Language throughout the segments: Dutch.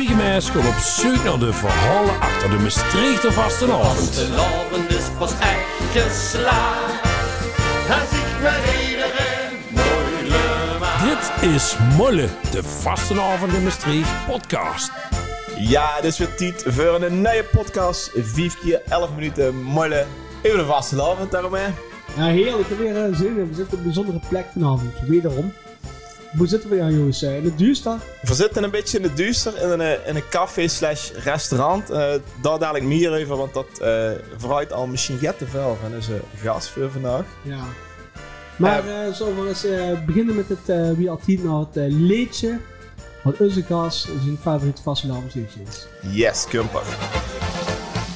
Spiegelmeis gaat op zoek naar de verhalen achter de Maastrichter vastenavond. Vastelavond is pas echt geslaagd. Als ik maar iedereen moeilijk maak. Dit is Molle, de vastenavond in Maastricht podcast. Ja, dit is weer tijd voor een nieuwe podcast. 5 keer 11 minuten molle. Even de vaste avond daarom hè. Ja, heerlijk. Weer zin in. We zitten op een bijzondere plek vanavond. Wederom. Hoe zitten we aan, jongens? In het duurste? We zitten een beetje in het duister in een, eh, in een café slash restaurant. Eh, daar dadelijk meer over, want dat eh vooruit al misschien get te veel van onze gast voor vandaag. Ja. Maar eh zullen we eens eh, beginnen met het, eh, wie altijd nou het liedje. Wat onze gast zijn favoriete vastelavondsliedje is. Yes, kumper.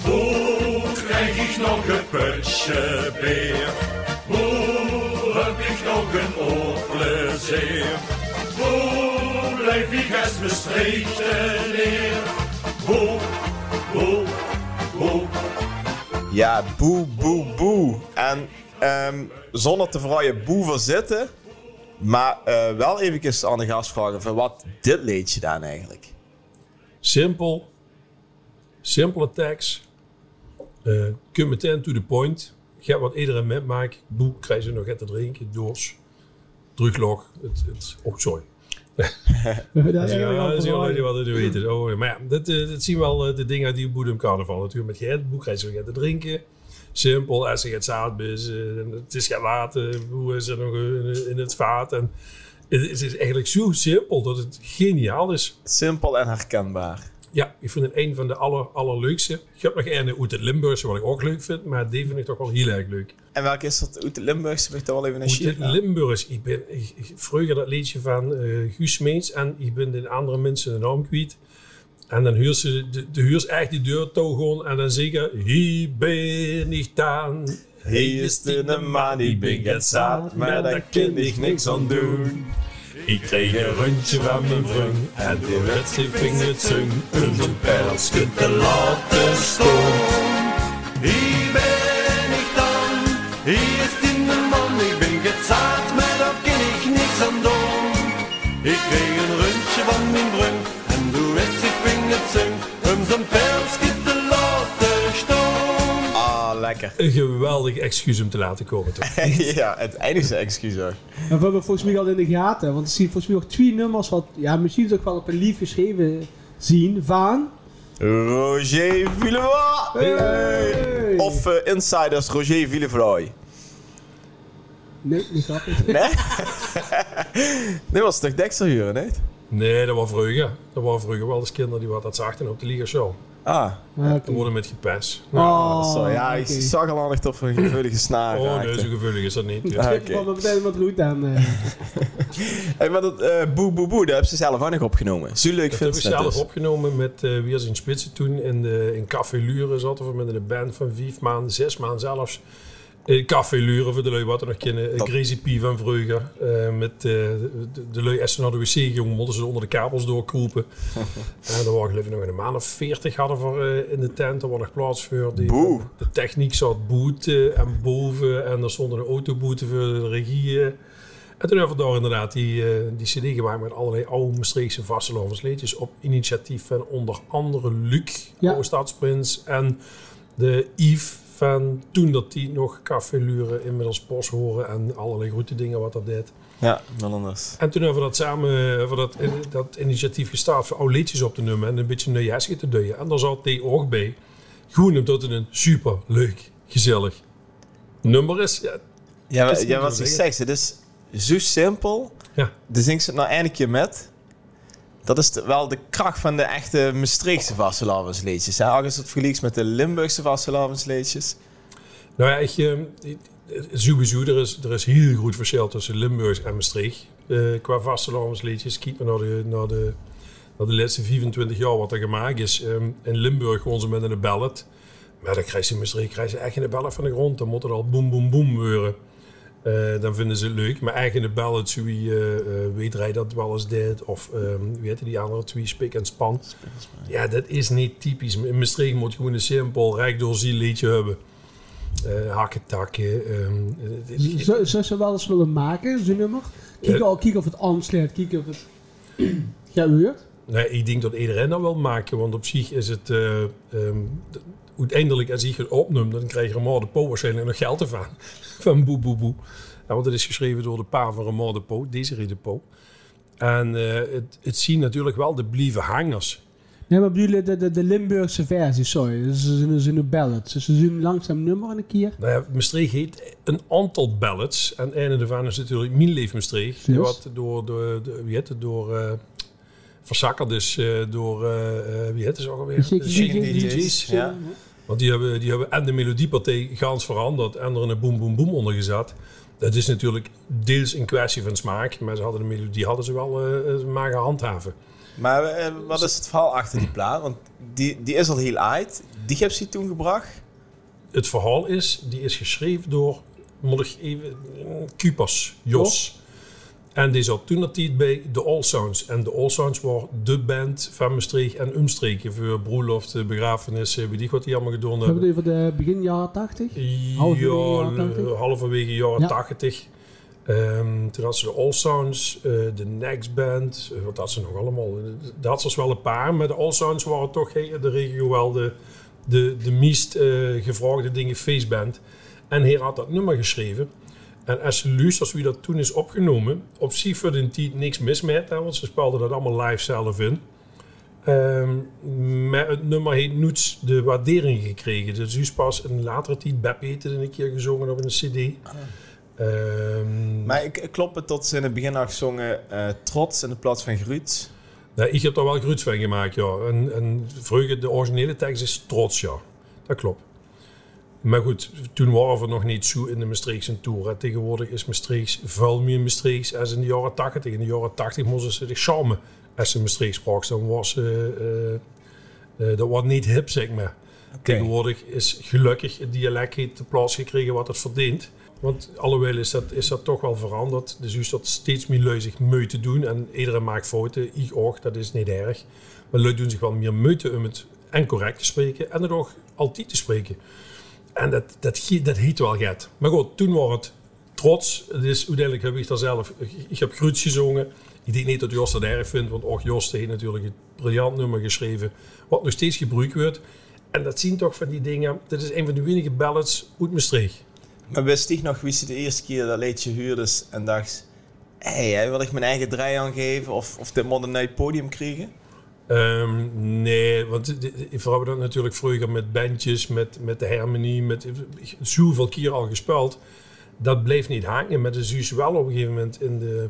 Hoe krijg ik nog een putje beer? Heb ik nog een oorplezier? Hoe blijf ik als Maastrichten neer? Hoe, hoe, hoe? Ja, boe, boe, boe. En ehm, zonder te vrije boe voor zitten. Maar eh, wel even aan de gast vragen van wat dit liedje dan eigenlijk. Simpel. Simpele tekst. Eh kun meteen to the point. Ga wat iedereen metmaakt. Boe, krijg ze nog te drinken. Doors. Teruglog. Het, het, oh, sorry. dat is Ja, heel dat is heel mooi. leuk wat het weten. Oh, maar ja, dat, eh, dat zien wel eh, de dingen uit die Boedem carnaval. Natuurlijk met Gert, boek krijg je nog te drinken. Simpel, als je het zaad is, eh, het is gaan laten, hoe is er nog in, in het vaat. En het, het is eigenlijk zo simpel dat het geniaal is. Simpel en herkenbaar. Ja, ik vind het een van de aller, allerleukste. Ik heb nog een uit het Limburgse, wat ik ook leuk vind, maar die vind ik toch wel heel erg leuk. En welke is dat? Uit de Limburgse? Heb ik daar wel even een Uit het naar? Limburgs, ik ben ik, ik- vroeger dat liedje van eh Guus Meens en ik ben de andere mensen de naam kwijt. En dan huurt ze de, de huurs echt die deur gewoon en dan zeggen hier ben ik dan. Hier is de man, ik ben het zaad, maar daar kan ik niks aan doen. Ik kreeg een rondje van mijn vriend en de wedstrijd ging het zung. Zijn pijlsje te laten staan. Hier ben ik dan, hier is die man, ik ben gezaad, lekker. Een geweldig excuus om te laten komen toch? ja, het enige excuus hoor. En we hebben volgens mij al in de gaten. Want er zien volgens mij nog twee nummers wat... Ja, misschien is ook wel op een lief geschreven zien van... Roger Villeroy. Hey! Of eh, Insiders Roger Villefroy. Nee, niet grappig. Nee? nee, was toch Dexter huren, niet? Nee, dat was vroeger. Dat waren vroeger wel eens kinderen die wat dat zagen op de Liga Show. Ah, Ah, oké. Die worden met gepest. Oh, zo. Ja, ik oké. zag al aan dat op een gevoelige snaar Oh, raakte. nee, zo gevoelig is dat niet. Ah, Ik oké. vond het meteen wat goed aan. eh. Hey, maar dat eh, Boe Boe Boe, dat hebben ze zelf ook nog opgenomen. Zo leuk Dat vind heb ik ik het zelf dus. opgenomen met eh wie als in Spitsen toen in, de, in Café Lure zaten we met een band van vijf maanden, zes maanden zelfs. In Café Lure, voor de lui wat er nog kennen. Dat- Crazy P van vroeger. eh, met eh, de, de, de lui naar de wc gingen, moeten ze onder de kabels doorkroepen. en er waren ik nog een maand of veertig hadden we eh, in de tent. Er was nog plaats voor. Die, Boe. De techniek zat boeten en boven. En er stonden een autoboeten voor de regie. eh. En toen hebben we daar inderdaad die, eh, die cd gemaakt met allerlei oude Maastrichtse vastelovensliedjes op initiatief van onder andere Luc, Ja. en de Yves van toen dat die nog Café Lure inmiddels Bos horen en allerlei grote dingen wat dat deed. Ja, wel anders. En toen hebben we dat samen, hebben dat, dat initiatief gestart voor oude liedjes op te nemen en een beetje een jasje te duien. En daar zat die ook bij. Gewoon omdat het een super leuk, gezellig nummer is. Ja, Ja, maar, wat ik zeg, het is zo simpel. Ja. De zingt ze het nou eindelijk met. Dat is wel de kracht van de echte Maastrichtse vastelavondsliedjes. je het vergelijkt met de Limburgse vastelavondsliedjes. Nou ja, ik, sowieso, er is, er is heel groot verschil tussen Limburg en Maastricht. eh, qua vastelavondsliedjes. Kijk maar naar de, naar, de, naar de laatste 24 jaar wat er gemaakt is. Ehm, in Limburg gewoon ze met een ballad. Maar dan krijg je in Maastricht krijg je echt een ballad van de grond. Dan moet het al boem boem boem worden. Eh, dan vinden ze het leuk. Maar eigen ballad, zo wie eh, eh, weet hij dat wel eens deed. Of ehm wie heette die andere twee, Spik en Span. Ja, dat is niet typisch. In Maastricht moet je gewoon een simpel, rijk doorziel liedje hebben. Eh hakken, takken. ehm, is- Zou ze wel eens willen maken, zo'n nummer? Kijk, al, kijk of het aansluit, kijk of het gebeurt. Nee, ik denk dat iedereen dat wil maken, want op zich is het... eh, ehm, uiteindelijk, als ik het opneem, dan krijg je Ramon de Po waarschijnlijk nog geld ervan. Van Boe Boe Boe. Ja, want het is geschreven door de pa van Ramon de Po, Desiree de Po. En eh, het, het zien natuurlijk wel de blieven hangers. Nee, maar bedoel de, de, de Limburgse versie, sorry. Dus ze zijn, een ballads. Dus ze zien langzaam nummer een keer. Nou ja, Maastricht heeft een aantal ballads. En een daarvan is natuurlijk Mijn Leef Maastricht. Wat door, wie heet het, door eh verzakkerd is eh, door, eh, eh, wie heet het ook alweer? DJ's. Ja. Want die hebben, die hebben en de melodiepartij gaans veranderd en er een boem boem boem onder gezet. Dat is natuurlijk deels een kwestie van smaak, maar ze hadden de melodie hadden ze wel eh, eh, maar gehandhaven. Maar wat is het verhaal achter die plaat? Want die, die is al heel oud. Die heb je toen gebracht. Het verhaal is, die is geschreven door, moet ik even, Kupas, Jos. En die zat toen dat tijd bij de All Sounds. En de All Sounds was de band van Maastricht en Umstreken. Voor broerloft, begrafenissen, weet ik wat die allemaal gedaan We hebben hebben. het over de begin jaren 80. Halverwege Ja, jaren 80? eh, halverwege jaren Ja. 80. Ehm, toen had ze de All Sounds, eh, de Next Band, eh, wat had ze nog allemaal? Daar had ze dus wel een paar, maar de All Sounds waren toch hey, de regio wel de, de, de meest eh, gevraagde dingen feestband. En hij had dat nummer geschreven. En als je luistert wie dat toen is opgenomen, op zich voor de tijd niks mis met, hè, want ze speelden dat allemaal live zelf in. Maar het nummer heeft nooit de waardering gekregen. Dus is pas een latere tijd, Beb het een keer gezongen op een cd. Ehm, Maar ik, klopt het tot ze in het begin had gezongen eh, Trots in de plaats van Gruut. nou, ik heb daar wel gruts van gemaakt, ja. En, en vroeger, de originele tekst is trots, ja. Dat klopt. Maar goed, toen waren we nog niet zo in de Maastrichtse tour. hè. Tegenwoordig is Maastrichts veel meer Maastrichts als in de jaren 80. In de jaren 80 moesten ze de charme als ze Maastricht sprak. Dan was eh, dat was niet hip, zeg maar. Tegenwoordig is gelukkig het dialect de plaats gekregen wat het verdient. Want alhoewel is dat, is dat toch wel veranderd. Dus is dat steeds meer zich mee te doen. En iedereen maakt fouten. Ik ook, dat is niet erg. Maar lui doen zich wel meer moeite om het en correct te spreken. En het ook altijd te spreken. En dat, dat, dat heet wel get. Maar goed, toen was het trots. Dus uiteindelijk heb ik daar zelf... Ik heb Gruut gezongen. Ik denk niet dat Jos dat erg vindt. Want ook Jos heeft natuurlijk een briljant nummer geschreven. Wat nog steeds gebruikt wordt. En dat zien toch van die dingen. Dit is een van de weinige ballads uit Maastricht. Maar wist ik nog wie ze de eerste keer dat liedje huurde en dacht... Hé, hey, wil ik mijn eigen draai aangeven of, of dit moet een podium krijgen? Ehm, nee, want de- we dat natuurlijk vroeger met bandjes, met, met de harmonie, met zoveel keer al gespeeld. Dat bleef niet hangen, maar dus is wel op een gegeven moment in, de,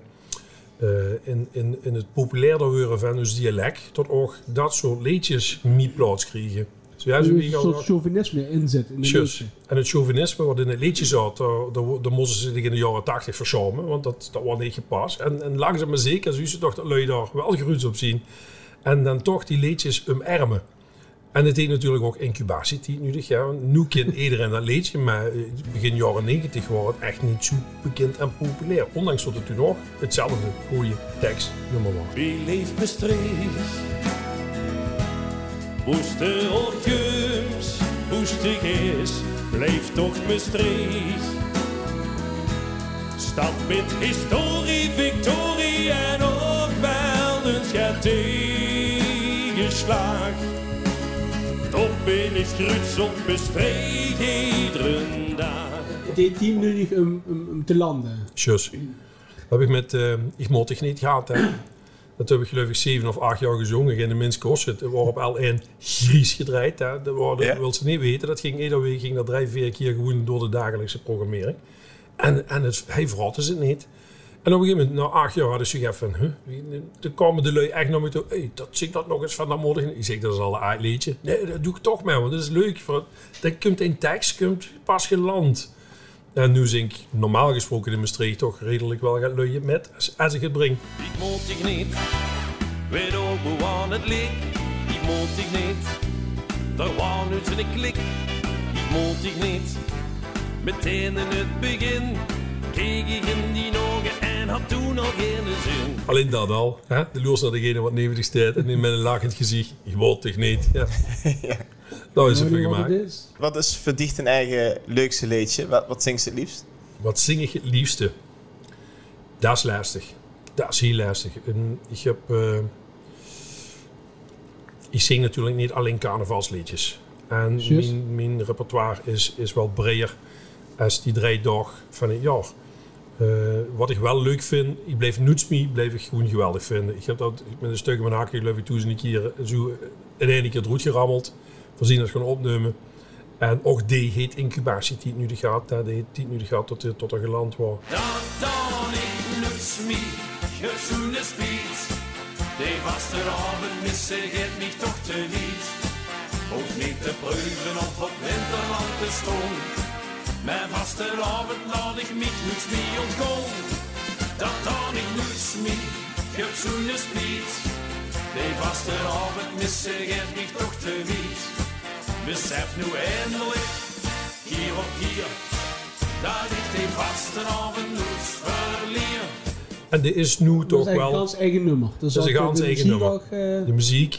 eh, in, in, in het populairder worden van ons dialect, tot ook dat soort liedjes niet plaats kregen. Ja, wie een soort chauvinisme in zit. In de. En het chauvinisme wat in het liedje zat, daar, moesten ze zich in de jaren 80 verschomen, want dat, dat was niet gepast. En, en langzaam maar zeker, zie je toch dat lui daar wel gruus op zien. En dan toch die liedjes omarmen. En het heeft natuurlijk ook incubatietijd nodig. Ja. Want Nu kent iedereen dat liedje, maar eh, begin jaren 90 was het echt niet zo bekend en populair. Ondanks dat het toen nog hetzelfde goede tekstnummer was. Wie leeft Maastricht? Woeste orkums, woestig is, blijft toch Maastricht. Stad met historie, victorie en ook wel een tegenslag. Toch ben ik gruts op iedere dag. Het deed team nodig om, om, om te landen. Tjus. Dat heb ik met uh, Ik Moet Ik Niet gehad. Hè. Dat heb ik geloof ik zeven of acht jaar gezongen in de Minsk Kossert. Er wordt op L1 Gries gedraaid. Hè. Dat, waren, Ja. wil ze niet weten. Dat ging iedere week ging dat drie, vier keer gewoon door de dagelijkse programmering. En, en het, hij verraatte ze niet. En op een gegeven moment, na acht jaar, hadden ze gezegd van... Toen kwamen de lui echt naar me toe. Hey, dat zie ik dat nog eens van dat morgen. Ik zeg, dat is al een liedje. Nee, dat doe ik toch maar, want dat is leuk. Want Dan komt in tekst, komt pas geland. En nu zing ik normaal gesproken in Maastricht toch redelijk wel gaat luien met als, als ik het breng. Ik moet ik niet, weet ook hoe aan het lik. Ik moet ik niet, daar was nu zijn klik. Ik moet ik niet, meteen in het begin. Keek ik in die ogen en had toen al geen zin. Alleen dat al. Hè? De loers naar degene wat nevendig staat en met een lachend gezicht. Je wilt toch niet? Ja. Dat is wat gemaakt. is? Wat is verdicht een eigen leukste liedje? Wat, wat zingt ze het liefst? Wat zing ik het liefste? Dat is lastig. Dat is heel lastig. En ik heb... eh, ik zing natuurlijk niet alleen carnavalsliedjes. En mijn, mijn repertoire is, is wel breder als die drie van het jaar. Eh, wat ik wel leuk vind, ik bleef Nutsmi bleef ik gewoon geweldig vinden. Ik heb dat met een stuk in mijn hakje, geloof ik, toen een keer zo in één keer het roet gerammeld. Voorzien dat gaan opnemen. En ook die heet incubatie die het nu de gaat, die die nu gaat tot, tot er geland was. Dat dan ik nuts me, gezoene spiet. De vasteravond missen gaat mich toch te niet. Hoef niet te proeven of op winterland te stoon. Mijn vasteravond laat ik mich nuts me ontkomen. Dat dan ik nuts me, gezoene spiet. De vasteravond missen gaat mich toch te niet. Besef nu eindelijk, hier op hier, dat ik de vastenavond nuts verlier. En dit is nu Dat is toch eigenlijk een wel gans eigen nummer. Dat is een ook gans de eigen nummer. ook, eh, de muziek,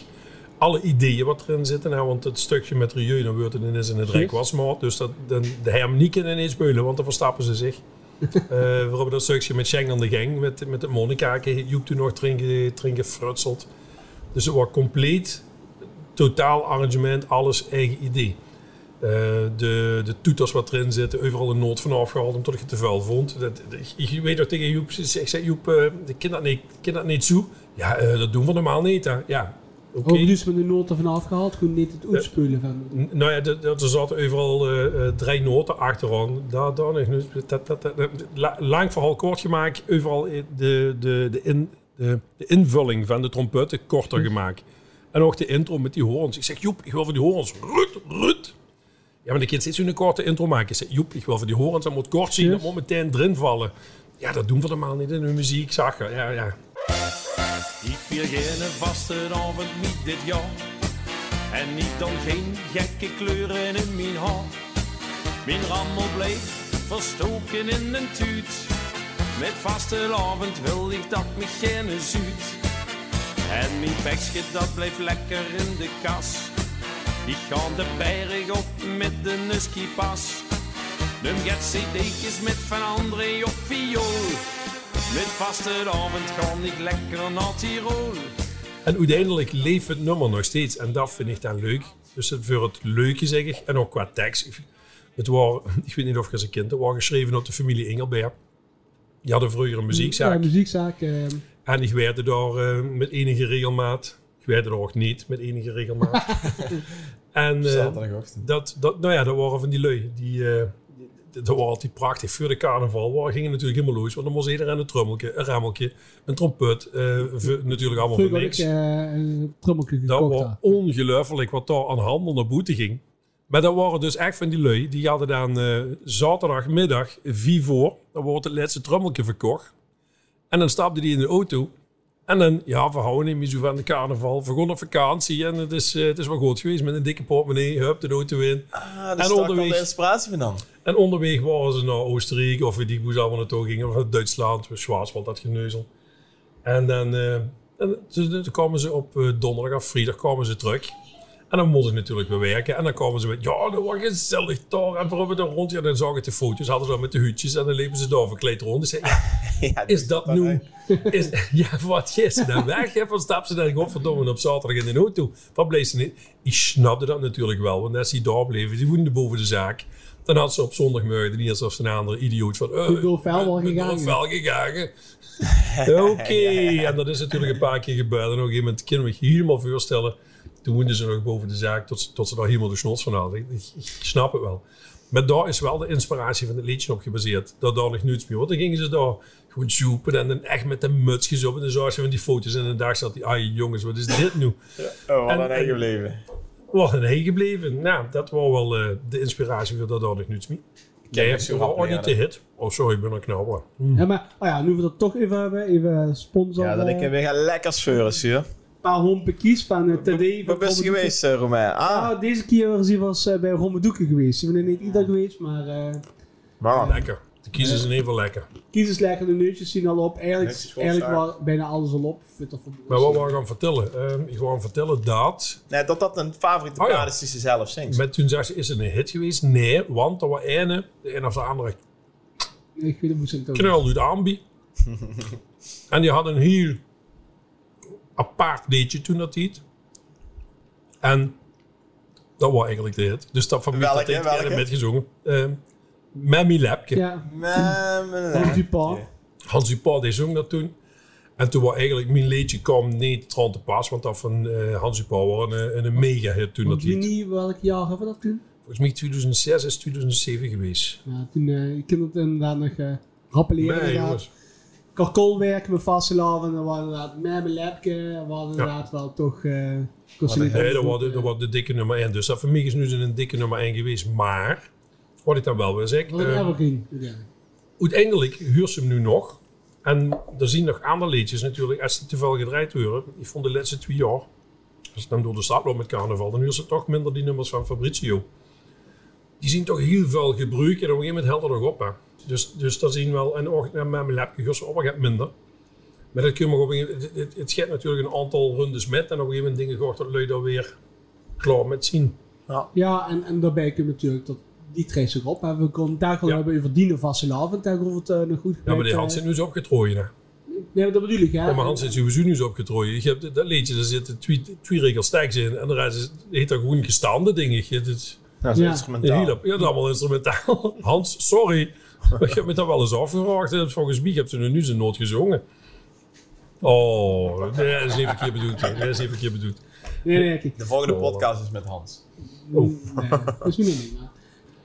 alle ideeën wat erin zitten. Nou, want het stukje met Rieu, dan wordt het ineens in het rijk wasmaat. Dus dat, dan, de kan ineens spelen, want dan verstappen ze zich. Eh, we hebben dat stukje met Schenk aan de gang, met, met het Monikaken. Joep toen nog drinken, drinken frutseld. Dus het wordt compleet, totaal arrangement, alles eigen idee. Eh, de, de toeters wat erin zitten, overal een noot van afgehaald omdat ik het te vuil vond. Dat, dat- ik weet nog tegen Joep, ik zeg Joep, ik ken dat niet, dat niet zo. Ja, dat doen we normaal niet. Hè. Ja, oké. Ook dus met de noten van afgehaald, gewoon niet het uitspelen van. Nou ja, er- zaten overal eh, eh, drie noten achteraan. Daar, Dat, dat, dat, dat- la- lang verhaal kort gemaakt. Overal i- de, de, de, in, de, de invulling van de trompetten korter gemaakt. En ook de intro met die hoorns. Ik zeg, Joep, ik wil voor die hoorns. Rut, rut. Ja, maar de kind steeds zo'n korte intro maken. Ik zeg, Joep, ik wil voor die hoorns. Dat moet kort zien. Dat Yes. moet meteen erin vallen. Ja, dat doen we normaal niet in de muziek. Zag je. Ja, ja. Ik vier geen vastenavond niet dit jaar. En niet dan geen gekke kleuren in mijn haar. Mijn rammel bleef verstoken in een tuut. Met vastenavond wil ik dat me geen zuut. En mijn bekje dat blijft lekker in de kas. Ik ga de berg op met de skipas. Num get cd'tjes met Van André op viool. Met vastenavond ga ik lekker naar Tirol. En uiteindelijk leeft het nummer nog steeds. En dat vind ik dan leuk. Dus voor het leuke zeg ik. En ook qua tekst. Ik- Het was, ik weet niet of je als een kind, het was geschreven op de familie Engelberg. Die hadden vroeger een muziekzaak. Ja, muziekzaak. eh, En ik werkte daar eh, met enige regelmaat. Ik werkte er ook niet met enige regelmaat. en eh, Zaterdagochtend. dat, dat, nou ja, dat waren van die lui. Die, eh, die- dat was altijd prachtig. Voor de carnaval waar gingen natuurlijk helemaal los. Want dan was iedereen een trommeltje, een rammeltje, een trompet. eh, natuurlijk allemaal voor niks. ik eh, een trommeltje Dat was ongelooflijk wat daar aan handel naar boete ging. Maar dat waren dus echt van die lui. Die hadden dan eh, zaterdagmiddag, vier voor, dan wordt het laatste trommeltje verkocht. En dan stapte die in de auto. En dan, ja, we houden niet meer zo van de carnaval. We gaan op vakantie en het is, eh, het is wel goed geweest met een dikke portemonnee. Hup, de auto in. Ah, En daar komt onderweg- de inspiratie vandaan. En onderweg waren ze naar Oostenrijk of ik hoe ze allemaal naartoe gingen. Of Duitsland, Schwarzwald, dat geneuzel. En dan, eh, en toen, kwamen ze op eh, donderdag of vrijdag kwamen ze terug. En dan moesten ze natuurlijk weer werken. En dan kwamen ze met, ja, dat was gezellig daar. En we hebben er rond. Ja, dan zag ik de foto's, hadden ze dan met de hutjes. En dan liepen ze daar verkleed rond. Dus zei, ja, Ja, is dat nu... Is, ja, wat is ze dan weg? hè? Van stap ze dan godverdomme op zaterdag in de auto? Wat bleef ze niet? Ik snapte dat natuurlijk wel. Want als die daar bleven, die woonden boven de zaak. Dan had ze op zondagmorgen niet alsof ze een andere idioot van... Uh, Dolf Vel wel gegaan. Wel gegaan. Oké, en dat is natuurlijk een paar keer gebeurd. En op een gegeven moment kunnen we je helemaal voorstellen. Toen woonden ze nog boven de zaak tot, ze- tot ze daar helemaal de snots van hadden. Ik, ik- ik snap het wel. Maar daar is wel de inspiratie van het liedje op gebaseerd. Dat daar nog niets meer. Want dan gingen ze daar gewoon zoepen en dan echt met de mutsjes op. En dan zag je van die foto's en ze dat die, ai jongens, wat is dit nu? Oh, wat En- een eigen gebleven. Wat een heen gebleven. Nou, dat was wel eh, de inspiratie voor dat Kijk, zo dat was grappig, ook niet de hit. Oh, sorry, ik ben een knabber. Ja, maar oh ja, nu we dat toch even hebben, even sponsor. Ja, dat ik eh, weer ga lekkers veuren, zuur. een paar hompen kies van uh, TD. Waar van ben je geweest, uh, Romein? Ah, Ah, deze keer was hij was, eh, bij Rommeldoeken geweest. Ik ben er niet ieder geweest, maar eh waarom? Lekker. Kiezen zijn even lekker. kies is lekker, de neutjes zien al op. Eigenlijk, eigenlijk was bijna alles al op. Maar wat wou ik gaan vertellen? Ehm, ik wou gaan vertellen dat... Nee, dat dat een favoriete Oh plaat is die ze zelf zingt. Met toen zei ze, is het een hit geweest? Nee, want er was ene, de een of de andere Ik weet het ze knul uit aanbie. en die had een heel apart liedje toen dat heet. En dat was eigenlijk de hit. Dus dat van mij dat heeft met gezongen. Ehm Mammy Lepke. Ja. Met Hans Dupont. Hans Dupont die zong dat toen. En toen was eigenlijk mijn liedje kwam niet tron te pas. Want dat van eh, Hans Dupont was een, een mega hit toen dat lied. juni, welk jaar hebben we dat toen? Volgens mij 2006 is 2007 geweest. Ja, toen, eh ik kan het inderdaad nog eh rappeleren. Nee inderdaad. met vastelavond. En we hadden inderdaad Memme Lepke. We hadden inderdaad wel toch... eh een Nee, dat was, de, dat eh, was de dikke nummer 1. Dus dat voor mij is nu een dikke nummer 1 geweest. Maar, wat ik dan wel wil zeggen. Wat. Ja. uiteindelijk huurt ze hem nu nog. En er zien nog andere liedjes natuurlijk, als die te veel gedraaid worden. Ik vond de laatste twee jaar, als ik dan door de stad loop met carnaval, dan huurt ze toch minder die nummers van Fabrizio. Die zien toch heel veel gebruik en op een gegeven moment helpt er nog op. Hè. Dus, dus dat zien we wel. En ook met mijn lapje huurt ze op, gaat minder. Maar dat kun je maar op een gegeven moment, het, het, het gaat natuurlijk een aantal rundes met en op een gegeven moment dingen gaat dat lui daar weer klaar met zien. Ja, en, en daarbij kun je natuurlijk dat die treedt zich op. Hè. We konden daar gewoon Ja. hebben over Dino. Daar gewoon het eh, nog goed Ja, maar die Hans eh. zit nu eens opgetrooien. Hè. Nee, maar dat bedoel ik, hè. Ja, maar Hans zit sowieso nu eens opgetrooien. Je hebt dat liedje, daar zitten twee, twee regels tekst in. En de rest is, heet dat gewoon gestaande dingetje. Is Dat is Ja. instrumentaal. heel, ja, dat is allemaal instrumentaal. Hans, sorry. Ik heb me dat wel eens afgevraagd. En Volgens mij heb ze nu, zijn nood gezongen. Oh, nee, dat is niet verkeerd bedoeld. hè. Dat is niet verkeerd bedoeld. Nee, nee, kijk. De volgende podcast is met Hans. Oh. Nee, dat is niet meer.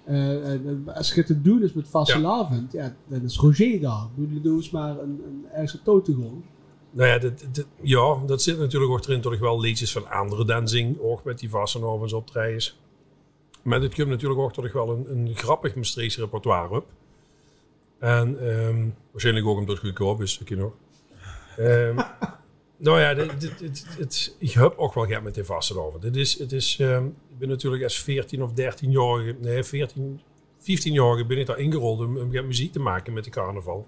Eh, eh, als je het te doen is met vastelavond, ja. dan is Roger daar. Bedoel, doe eens maar een, een tote gewoon. Nou ja, dit, dit- ja, dat zit natuurlijk ook erin. Toch wel liedjes van andere dancing. Ook met die Vassenovens optredens. Maar dit komt natuurlijk ook toch wel een, een grappig Maastrichtse repertoire op. En ehm, waarschijnlijk ook omdat het goedkoop is, ik nog. Ehm nou ja, dit, ik heb ook wel gehad met die Vassenhoven. Dit is, het is, ehm, ben natuurlijk als 14 of 13-jarige, nee 14, 15-jarige ben ik daar ingerold om, om muziek te maken met de carnaval.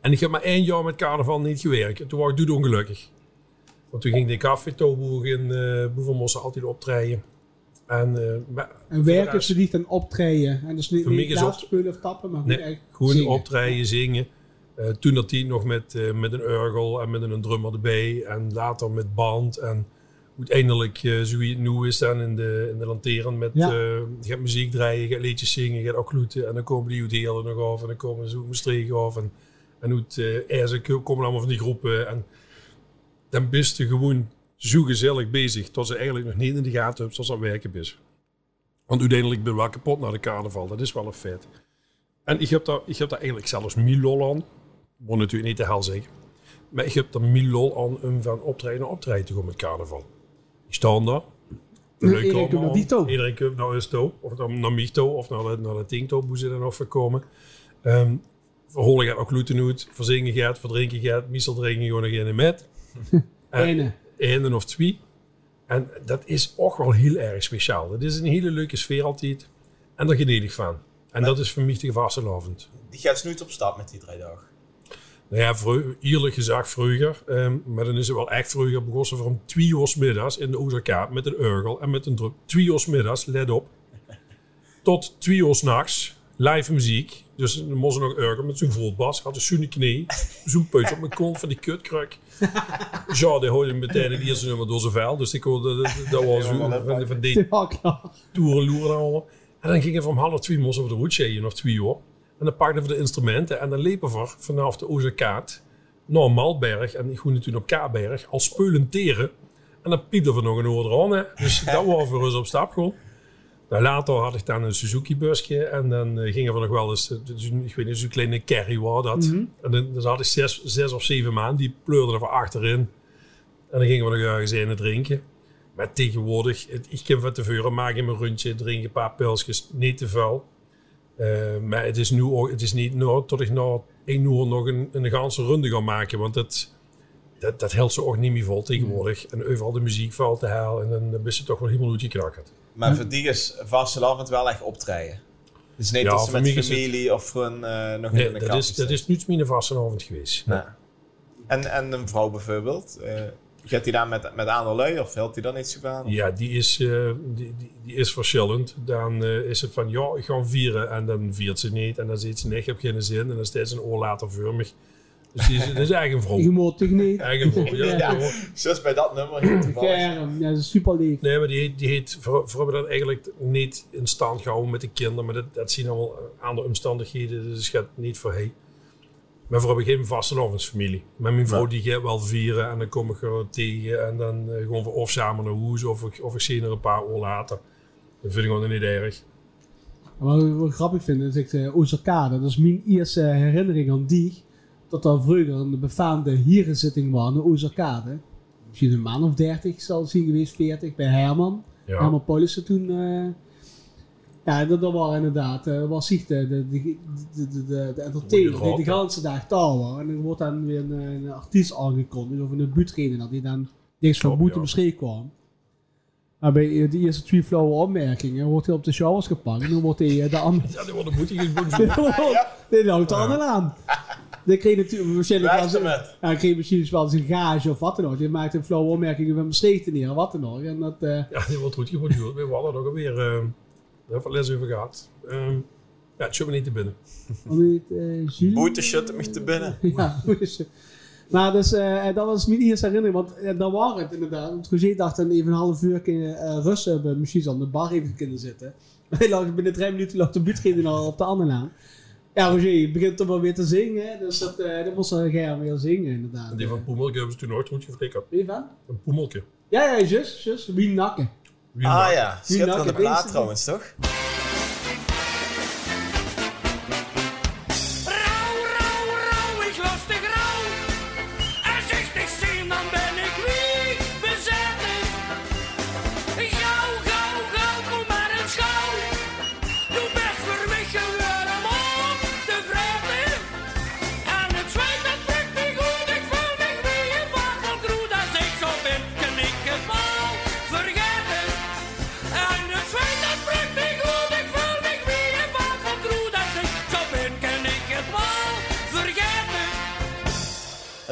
En ik heb maar één jaar met carnaval niet gewerkt. En toen was ik ongelukkig. Want toen ging de café-toboeg in uh, Boevermossen altijd optreden. En, eh, En werken ze niet aan optreden. En dus niet, Voor op- spelen of tappen, maar Nee, Gewoon zingen. optreden, zingen. Eh, toen dat die nog met, eh, met een orgel en met een drummer erbij. En later met band. En uiteindelijk, eh zo wie het nu is, dan in de, in de lanteren met Ja. eh, je gaat muziek draaien, je gaat liedjes zingen, je gaat ook kloeten. En dan komen die uit Heerlen nog af en dan komen ze uit Maastricht af. En, en uit uh, Erzen komen allemaal van die groepen. En dan bist je gewoon zo gezellig bezig. Tot ze eigenlijk nog niet in de gaten hebben zoals dat werken is. Want uiteindelijk ben ik wel kapot na de carnaval. Dat is wel een feit. En ik heb daar, ik heb daar eigenlijk zelfs Milol aan. Moet natuurlijk niet te hel zeggen. Maar ik heb daar Milol aan om van optreden naar optreden te gaan met carnaval. Ik sta daar. Iedereen komt naar die toe. Iedereen komt naar ons toe. Of dan naar mij toe. Of naar de, naar de ting toe. Hoe ze er nog voor komen. Um, verholen gaat ook gluten uit. Verzingen gaat. Verdrinken gaat. Meestal drinken gewoon nog in met. Ene. Eén of twee. En dat is ook wel heel erg speciaal. Het is een hele leuke sfeer altijd. En daar geniet ik van. En dat is voor mij de vastelavond. Die gaat nooit op stap met die drie dagen. Nou ja, eerlijk gezegd vroeger. ehm, maar dan is het wel echt vroeger begonnen ze om twee uur middags in de OZK met een urgel en met een druk. Twee uur middags, let op. Tot twee uur 's nachts. Live muziek. Dus dan moest nog urgel met zo'n voetbas. Had een zo'n knie. Zo'n op mijn kont van die kutkruk. Ja, die hoorde meteen het eerste nummer door zijn vuil. Dus ik hoorde, dat, dat was zo van, van die Ja, klaar. toeren, loeren allemaal. En dan gingen we om half twee moesten we de route of twee uur. En dan pakten we de instrumenten en dan liepen we vanaf de OZK naar Malberg en ik woonde toen op Kaberg als speulenteren. En dan piepten we nog een oor aan. Hè. Dus dat was voor ons op stap gewoon. Nou, later had ik dan een Suzuki-busje en dan eh, gingen we nog wel eens, eh, zo'n- ik weet niet, zo'n kleine carry was dat. En dan, dan had ik zes, zes of zeven maanden, die pleurden er van achterin. En dan gingen we nog ergens in drinken. Maar tegenwoordig, het, ik kan van tevoren maken mijn rondje, drink een paar pilsjes, niet te veel. Eh, maar het is nu ook, het is niet nou, tot ik na één uur nog een, een ganse runde ga maken, want dat, dat, dat helpt ze ook niet meer vol tegenwoordig. En overal de muziek valt te halen en dan ben je toch wel helemaal uitgeknakkerd. Maar voor die is vastelavond wel echt optreden. Dus niet Ja, dat ze met het- familie of gewoon eh, nog Nee, in de dat is, dat is niet mijn vastenavond geweest. Nee. En, en een vrouw bijvoorbeeld, eh, gaat hij daar met, met andere lui of helpt hij dan iets van? Ja, die is, eh, die, die, die is verschillend. Dan eh, is het van, ja, ik ga vieren. En dan viert ze niet. En dan zegt ze, nee, ik heb geen zin. En dan staat ze een oor later voor me. Dus die is, dat is eigen vrouw. Je moet toch niet? Eigen vrouw, ja. Ja. Zoals bij dat nummer. Germ, ja, dat is super lief. Nee, maar die, heet- die heet, voor, voor hebben dat eigenlijk niet in stand gehouden met de kinderen. Maar dat, dat zien allemaal andere omstandigheden. Dus het gaat niet voor hij. Maar voor hebben geen vastelovensfamilie. Met mijn vrouw die gaat wel vieren en dan kom ik er tegen. En dan eh, gewoon voor of samen naar huis of, ik- of ik zie er een paar uur later. Dat vind ik gewoon niet erg. Wat ik wel grappig vind is ik uh, Oezakade. Dat is mijn eerste herinnering aan die. Dat er vroeger een befaamde hierenzitting was in Oezakade. Misschien een man of 30 zal het zien geweest, 40 bij Herman. Ja. Herman Paulussen toen. eh, ja, dat, dat was inderdaad. eh was de, de, de, de, de, de, de entertainer die de ganse dag was. En dan wordt dan weer een, een artiest aangekondigd of een buurtrainer dat die dan niks van boete ja. beschreven kwam. Maar bij de eerste twee flauwe opmerkingen wordt hij op de showers gepakt. En dan wordt hij eh, de andere. Ja, die worden moet ik gewoon Dit houdt er allemaal aan. Dan kreeg natuurlijk waarschijnlijk wel ja, kreeg misschien wel zijn gage of wat dan ook. Je maakt een flauwe opmerkingen van Maastricht neer, wat dan ook. En dat, eh, Ja, die wordt goed geborduurd. We hadden er ook alweer uh, heel veel les over gehad. Ehm, ja, het zit me niet te binnen. eh? Boete shut me te binnen. Ja? Maar dus, eh, dat was mijn eerste herinnering, want eh, dat was het inderdaad. Want Roger dacht dan even een half uur kunnen uh, rusten bij misschien aan de bar even kunnen zitten. Hij lag binnen drie minuten lag de buurtgeden al op de andere naam. Ja, Roger je begint toch wel weer te zingen, dus dat, uh, dat moest Germ weer zingen inderdaad. En die van Poemelke hebben ze toen nooit goed geflikkerd. Wie van? Een Poemelke. Ja, ja, zus, zus, wie nakken. Ah ja, schitterende plaat trouwens, toch?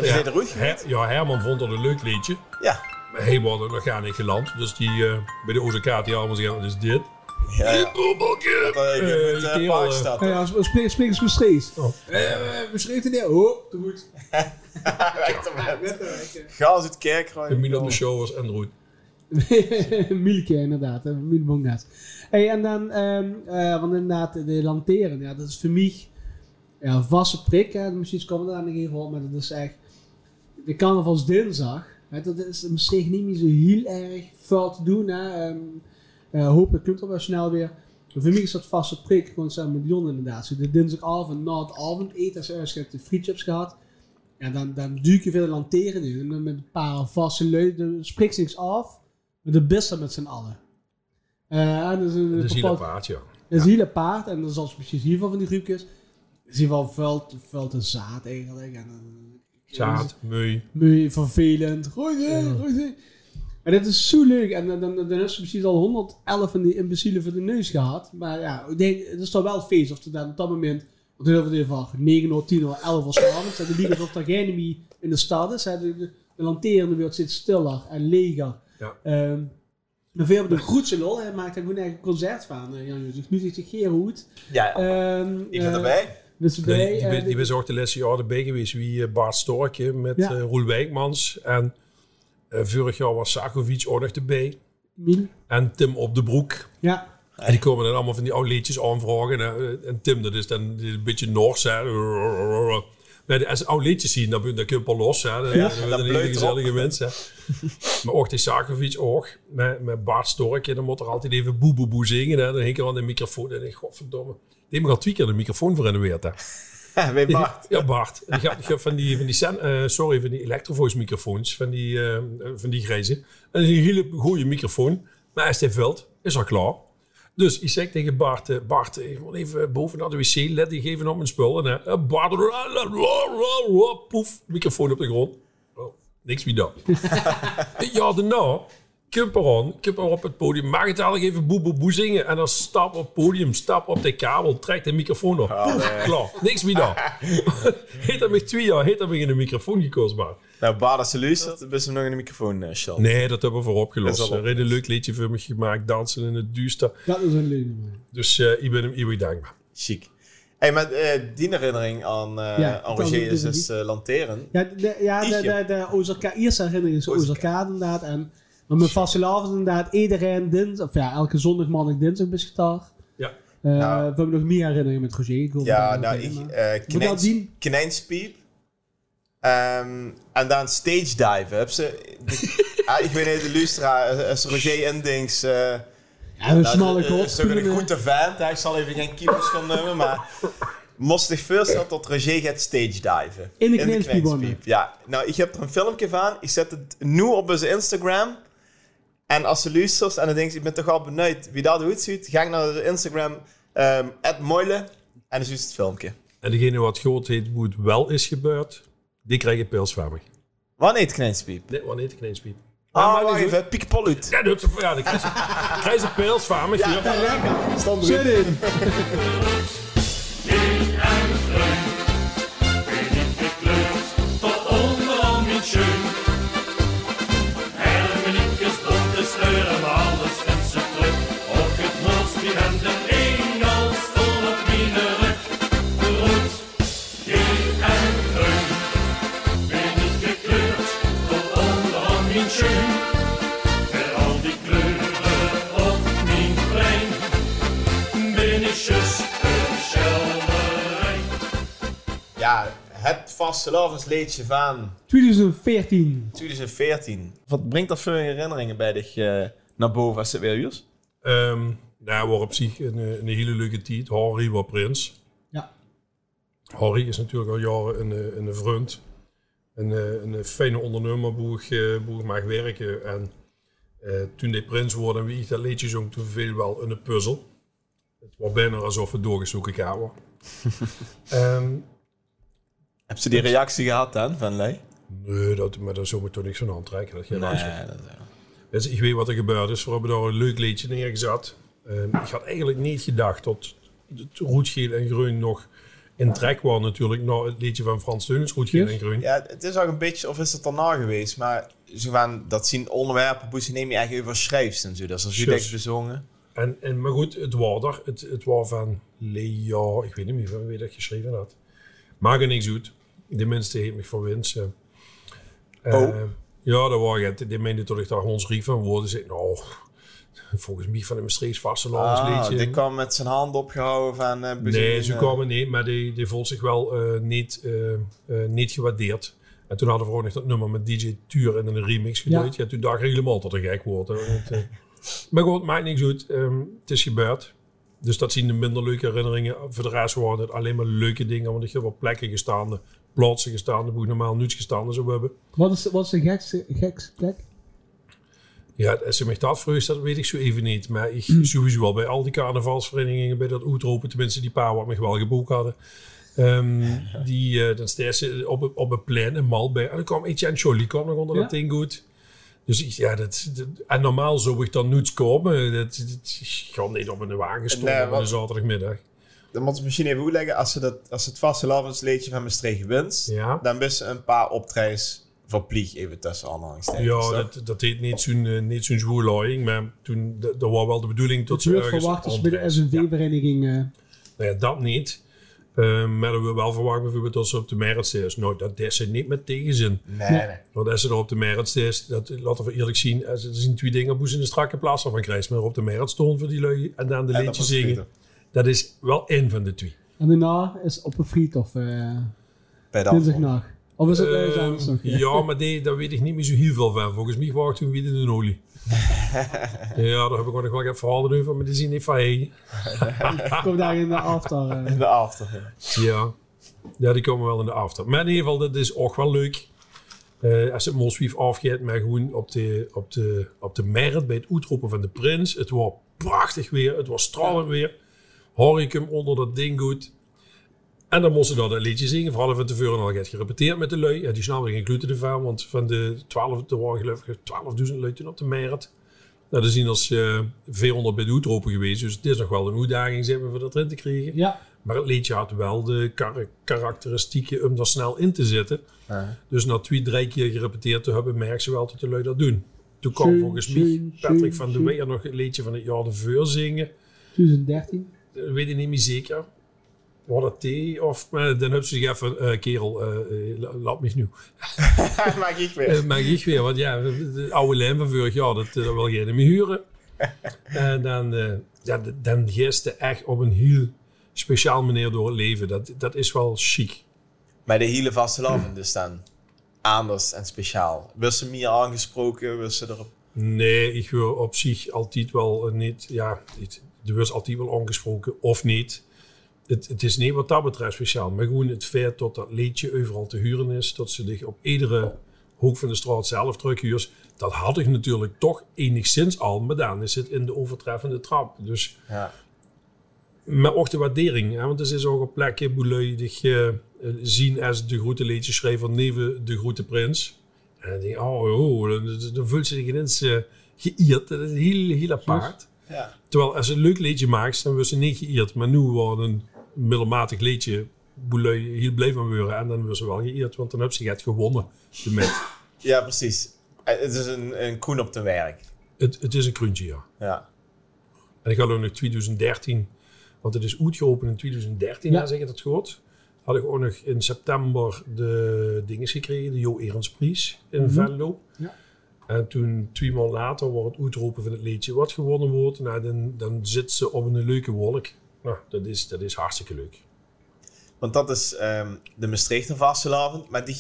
En de roet Her- ja, Herman vond dat een leuk liedje. Ja. Maar hij was er nog gar niet geland. Dus die eh, bij de OZK die allemaal zeggen, wat is dit? Ja, ja. Poemelke! Dat Eh, uh, kerel, park eh, staat. Ja, ja, spreek, spreek eens Maastricht. Oh. Eh, Maastricht neer, oh, te goed. Ga eens uit kerk De op de show was Android. Mielke inderdaad, hè, Miel Bongaas. Hey, en dan, ehm eh, want inderdaad, de lanteren, ja, dat is voor mij ja, een vaste prik. Hè. Misschien komen we daar nog even op, maar dat is echt... De carnavalsdinsdag, hè, dat is misschien niet meer zo heel erg veel te doen. Hè. Ehm, eh, hopelijk komt het wel snel weer. Maar voor mij is dat vaste prik, gewoon samen met inderdaad. Zo de dinsdagavond na het avondeten, als je hebt de frietchips gehad. Ja, dan, dan duik je de lanteren in. En dan met een paar vaste lui, dan spreekt niks af. Maar de beste met z'n allen. Eh, en dat is een Dat is heel apart, ja. dat is heel apart. En dat is als precies hiervan van die groepjes. is hier wel veel, te- veel te zaad eigenlijk. En, dan- Zaad, mui. Mui, vervelend. Gooi gooi. En dat is zo leuk. En dan, dan, dan is ze precies al 111 van die imbecielen voor de neus gehad. Maar ja, ik denk, het is toch wel feest. Of er dan op dat moment, want heel veel van 9 uur, 10 uur, 11 uur s'avonds. En de liegen alsof er geen meer in de stad is. hè. De, de, de lanterende wordt steeds stiller en leger. Ja. Ehm, maar veel hebben de grootste lol. Hij maakt er gewoon echt een concert van. eh, Jan Jozef. Nu zich geen goed. Ja. Ehm ik ben eh, erbij. Dus Die, die, eh, die, die was ook de laatste jaren erbij geweest. Wie eh, Bart Storkje met Ja. eh, Roel Wijkmans. En eh, vorig jaar was Sakovic ook nog erbij. Miel. En Tim op de broek. Ja. En die komen dan allemaal van die oude liedjes aanvragen. En, en Tim, dat is dan een beetje Noors. Hè. Maar als oude liedjes zien, dan, dan kun je pas los. Hè. Dan, Ja, dan dan worden bleut hele gezellige mensen. maar ook die Sakovic ook. Met, met Bart Storkje, dan moet er altijd even boe boe boe zingen. Hè. Dan hing er aan de microfoon. En ik, godverdomme. Die hebben al twee keer de microfoon verrenoveerd. Weet Bart. Ja, Bart. En die gaat- van die, van die, sen- eh, sorry, van die Electrovoice microfoons, van die, eh, van die grijze. En dat is een hele goede microfoon. Maar als hij vult, is al klaar. Dus ik zeg tegen Bart, eh, Bart, ik moet even boven naar de wc, let die geven op mijn spullen. Bart, poef, microfoon op de grond. Oh, niks meer dan. ja, daarna, Kumperon, Kumper op het podium, mag het eigenlijk even boe boe boe zingen. En dan stap op het podium, stap op de kabel, trekt de microfoon op. Poef, klaar, niks meer dan. Heet dat met twee jaar, heet dat in de microfoon gekozen, maar. Nou, luistert, dan is hem nog in de microfoon, uh, Shell. Nee, dat hebben we voor opgelost. Dat Er is een leuk liedje voor me gemaakt, dansen in het duister. Dat is een leuk. Dus eh, ik ben hem eeuwig dankbaar. Chic. Hey, maar eh, die herinnering aan, eh Ja, aan Roger me is dus eh, lanteren. Ja, de, ja, de, de, de herinnering is. Ozarkade inderdaad. En maar mijn vastelavond inderdaad iedereen dinsdag, of ja, elke zondag, maandag, dinsdag besgetaar. Ja. Eh Nou. we hebben nog meer herinneringen met Roger. Ik wil Ja, nou, ik, eh zien? Knijnspiep. Ehm, en dan stage diven. Heb ze, de- ah, ik weet niet, de luisteraar, als Roger Indings... eh Ja, nou, smalle eh, kop. is toch een goede vent. Ik zal even geen kiepers gaan nemen, maar... Moest zich voorstellen dat Roger gaat stage diven. In de Knijnspiep. Ja, nou, ik heb er een filmpje van. Ik zet het nu op onze Instagram. En als ze luistert en dan denkt, ik ben toch al benieuwd wie dat goed ziet, ga ik naar de Instagram, ehm Moile, en dan zie je het filmpje. En degene wat gehoord heeft hoe het wel is gebeurd, die krijgen pils van me. Wanneer het Knijnspiep? Nee, wanneer de kneenspiep. Ah, maar wacht even, piek Paul uit. Ja, dat is ja, dan krijg je, krijg je me. Ja, lekker. Stand Zit in. het vastelavondsleedje van 2014. 2014. Wat brengt dat voor herinneringen bij dich eh, naar boven als het weer is? Ehm nou, waar op zich een, een hele leuke tijd. Harry was prins. Ja. Harry is natuurlijk al jaren een, een vriend. Een, eh, een fijne ondernemer boeg, eh, boeg mag werken. En eh, toen hij prins wordt en wie ik dat liedje zong, toen viel wel een puzzel. Het was bijna alsof we doorgezoeken kamer. Ehm Heb ze die reactie gehad dan, van Lei? nee, dat, maar daar zou me toch niks van aantrekken. Dat je dat Dus ik weet wat er gebeurd is. We hebben daar een leuk liedje neergezet. Ehm, ik had eigenlijk niet gedacht dat het roetgeel en groen nog in trek was natuurlijk. Nou, het liedje van Frans Teunens, roetgeel en groen. Ja, het is ook een beetje, of is het daarna geweest, maar zo van, dat zien onderwerpen, boeien neem je echt over schrijfst en zo. Dat is als Just. direct bezongen. En, en, maar goed, het was er. Het, het was van Leo, ik weet niet meer van wie dat geschreven had. Maak er niks uit. De minste heeft me voor winst. eh. Oh. Eh, ja, dat was het. Die meende dat ik daar Hans Rief van woorden zei. Nou, volgens mij van een Maastrichts vastelavonds Ah, liedje. die kwam met zijn hand opgehouden van... eh, bezingen, Nee, ze eh, kwamen niet, maar die, die voelt zich wel eh, niet, eh, eh, niet gewaardeerd. En toen hadden we ook nog dat nummer met DJ Tuur en een remix gedeeld. Ja. toen dacht ik helemaal tot een gek wordt. eh, maar goed, maakt niks uit. Ehm, het is gebeurd. Dus dat zien de minder leuke herinneringen. Voor de rest waren het alleen maar leuke dingen. Want ik heb op plekken gestaan, plaatsen gestaan, waar ik normaal niets gestaan zou hebben. Wat is, wat is de gekste, gekste plek? Ja, als je mij dat vraagt, dat weet ik zo even niet. Maar ik Hmm. sowieso wel bij al die carnavalsverenigingen, bij dat Oetropen, tenminste die paar wat me wel geboekt hadden. Ehm, die, eh, dan staan ze op, een- op een plein in Malbij. En dan kwam Etienne Jolie kwam nog onder Ja. dat ding goed. Dus ik- ja, dat, dat- en normaal zou ik dan nooit komen. Dat, dat, ik ga niet op een wagen stonden Nee, op een zaterdagmiddag. Dan moet je misschien even uitleggen, als, ze dat, als het vastelavondsleedje van Maastricht wint, Ja. dan best een paar optredens verplicht, even tussen aanhalingstekens. Ja, dat, dat heet niet zo'n eh, niet zo'n zwoerlaaiing, maar toen, dat dat was wel de bedoeling tot ze ergens verwacht als bij de. Ja. SNV-vereniging. eh Nou ja, dat niet. Ehm, maar we wel verwacht bijvoorbeeld dat ze op de Merits is. Nou, dat is ze niet met tegenzin. Nee, Nee. nee. Want als ze er op de Merits is, dat, laten we eerlijk zien, als- er zijn twee dingen hoe ze een strakke plaats van krijgen. Maar op de Merits stonden voor die lui en dan de liedjes zingen. Dat is wel één van de twee. en daarna is op een friethof uh, Bij de. Of is het ergens Ehm, anders nog? ja, maar die, daar weet ik niet meer zo heel veel van. Volgens mij was ik toen weer in de olie. ja, daar heb ik ook nog wel wat verhalen over, maar die zien niet van hey. Komt daar in de after. eh. In de after. ja. Ja. ja, die komen wel in de after. Maar in ieder geval, dat is ook wel leuk. Eh, als het Moswief afgeeft, maar gewoon op de, op de, op de Merit bij het uitroepen van de prins. Het was prachtig weer, het was stralend weer. Hoor ik hem onder dat ding goed. En dan moesten ze dat liedje zingen. Vooral van tevoren al get gerepeteerd met de lui. Ja, die snappen geen gluten ervan, want van de 12, er waren geloof ik 12.000 lui toen op de Merit. Nou, dat zien als eh 400 bij de uitroepen geweest. Dus het is nog wel een uitdaging zeg maar, voor dat erin te krijgen. Ja, Maar het liedje had wel de kar- karakteristieken om daar snel in te zetten. Ja. Dus na twee, drie keer gerepeteerd te hebben, merk ze wel dat de lui dat doen. Toen kwam volgens mij Patrick van de. Weer nog een liedje van het jaar de Veur zingen. 2013. Dat weet ik niet meer zeker. Wat dat thee of eh, dan hebben ze even, eh, kerel, eh, eh, la- laat me nu. Maak ik weer. Eh, maar ik weer, want ja, de oude lijm van vorig jaar, dat, eh, dat wil jij niet meer huren. En dan, eh ja, dan geest je echt op een heel speciaal manier door het leven. Dat, dat is wel chic. Maar de hele vastelavond dus dan anders en speciaal. Was ze meer aangesproken? Was ze erop? Nee, ik hoor op zich altijd wel eh, niet, ja, het- er was altijd wel aangesproken of niet. Het, het is niet wat dat betreft speciaal, maar gewoon het feit dat dat liedje overal te huren is, dat ze zich op iedere hoek van de straat zelf terughuurt, dat had ik natuurlijk toch enigszins al, maar dan is het in de overtreffende trap. Dus Ja. met ook de waardering, hè, want het is ook een plekje dich eh, zien als de grote liedjeschrijver neven de grote prins. En dan denk je, oh, oh dan, dan- dan voelt ze zich ineens eh, geëerd. Dat is heel, heel apart. Ja. Terwijl als ze een leuk liedje maakt, dan wordt ze niet geëerd. Maar nu wordt een middelmatig liedje hoe lui heel blij van worden. En dan wordt ze wel geëerd, want dan heb ze het gewonnen. De met. ja, precies. Eh, Het is een, een koen op de werk. Het, het is een kroontje, ja. Ja. En ik had ook nog 2013, want het is uitgeopend in 2013, Ja. ja. zeg ik dat goed. Had ik ook nog in september de dinges gekregen, de Jo Erensprijs in Mhm. Venlo. Ja. En toen, twee maanden later, wordt het uitroepen van het liedje wat gewonnen wordt. Nou, dan, dan zit ze op een leuke wolk. Nou, dat is, dat is hartstikke leuk. Want dat is ehm, de Maastrichter vastelavond. Maar die,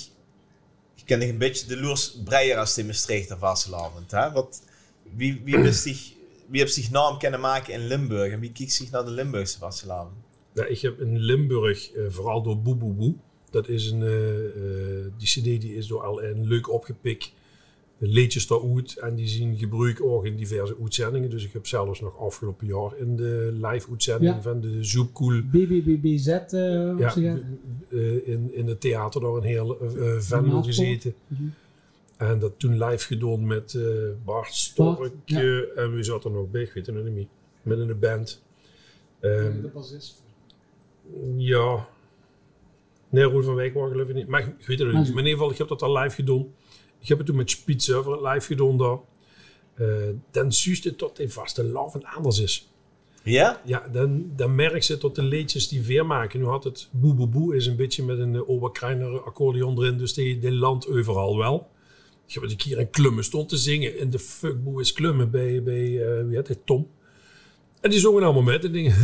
je kent een beetje de Loers Breier als de Maastrichter vastelavond. Hè? Wat, wie, wie, heeft zich, wie heeft zich naam kunnen maken in Limburg? En wie kijkt zich naar de Limburgse vastelavond? Nou, ik heb in Limburg, eh, vooral door Boe Boe Boe. Dat is een, eh, eh, die cd die is door al een leuk opgepikt. Liedjes daaruit en die zien gebruik ook in diverse uitzendingen. Dus ik heb zelfs nog afgelopen jaar in de live uitzending Ja. van de Zoepkoel BBBBZ, eh hoe ja, eh, in, in het theater door een heel uh, Venlo gezeten. Mhm. En dat toen live gedaan met eh, Bart Stork. ja. eh, en wie zat er nog bij? Ik weet het nog niet meer. Met de band. Ehm, De bassist. ja. Nee, Roel van Wijk was geloof ik niet. Maar ik weet het niet. Maar in ieder geval, ik heb dat al live gedaan. Ik heb het toen met over live gedaan daar. Eh, dan zuist het tot de vaste anders is. Ja? Ja, dan, dan merk je tot de liedjes die weer maken. Nu had het Boe Boe Boe is een beetje met een uh, Oberkreiner accordeon erin. Dus die, die landt overal wel. Ik heb een keer een klummen stond te zingen. In de fuck Boe is klummen bij, bij eh, wie heet het, Tom. En die zongen allemaal met. En dingen.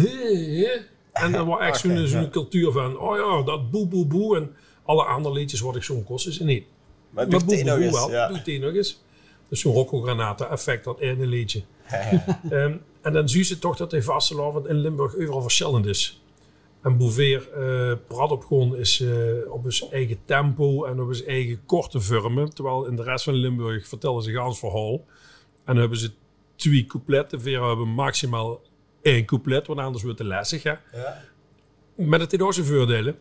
En dan was echt zo'n ja. cultuur van, oh ja, dat Boe Boe Boe. En alle andere liedjes wat ik zo'n kosten ze niet. Maar Maar doe Boe het nog eens. wel, Ja. doet nog eens. Dus zo'n Rocco Granata effect, dat ene liedje. Ehm, en dan zie je toch dat de vastelavond in Limburg overal verschillend is. En Bouveer eh praat op gewoon is eh, op zijn eigen tempo en op zijn eigen korte vormen. Terwijl in de rest van Limburg vertellen ze gans verhaal. En dan hebben ze twee coupletten. Vera hebben maximaal één couplet, want anders wordt het lastig. Hè? Ja. Maar het heeft ook zijn voordelen.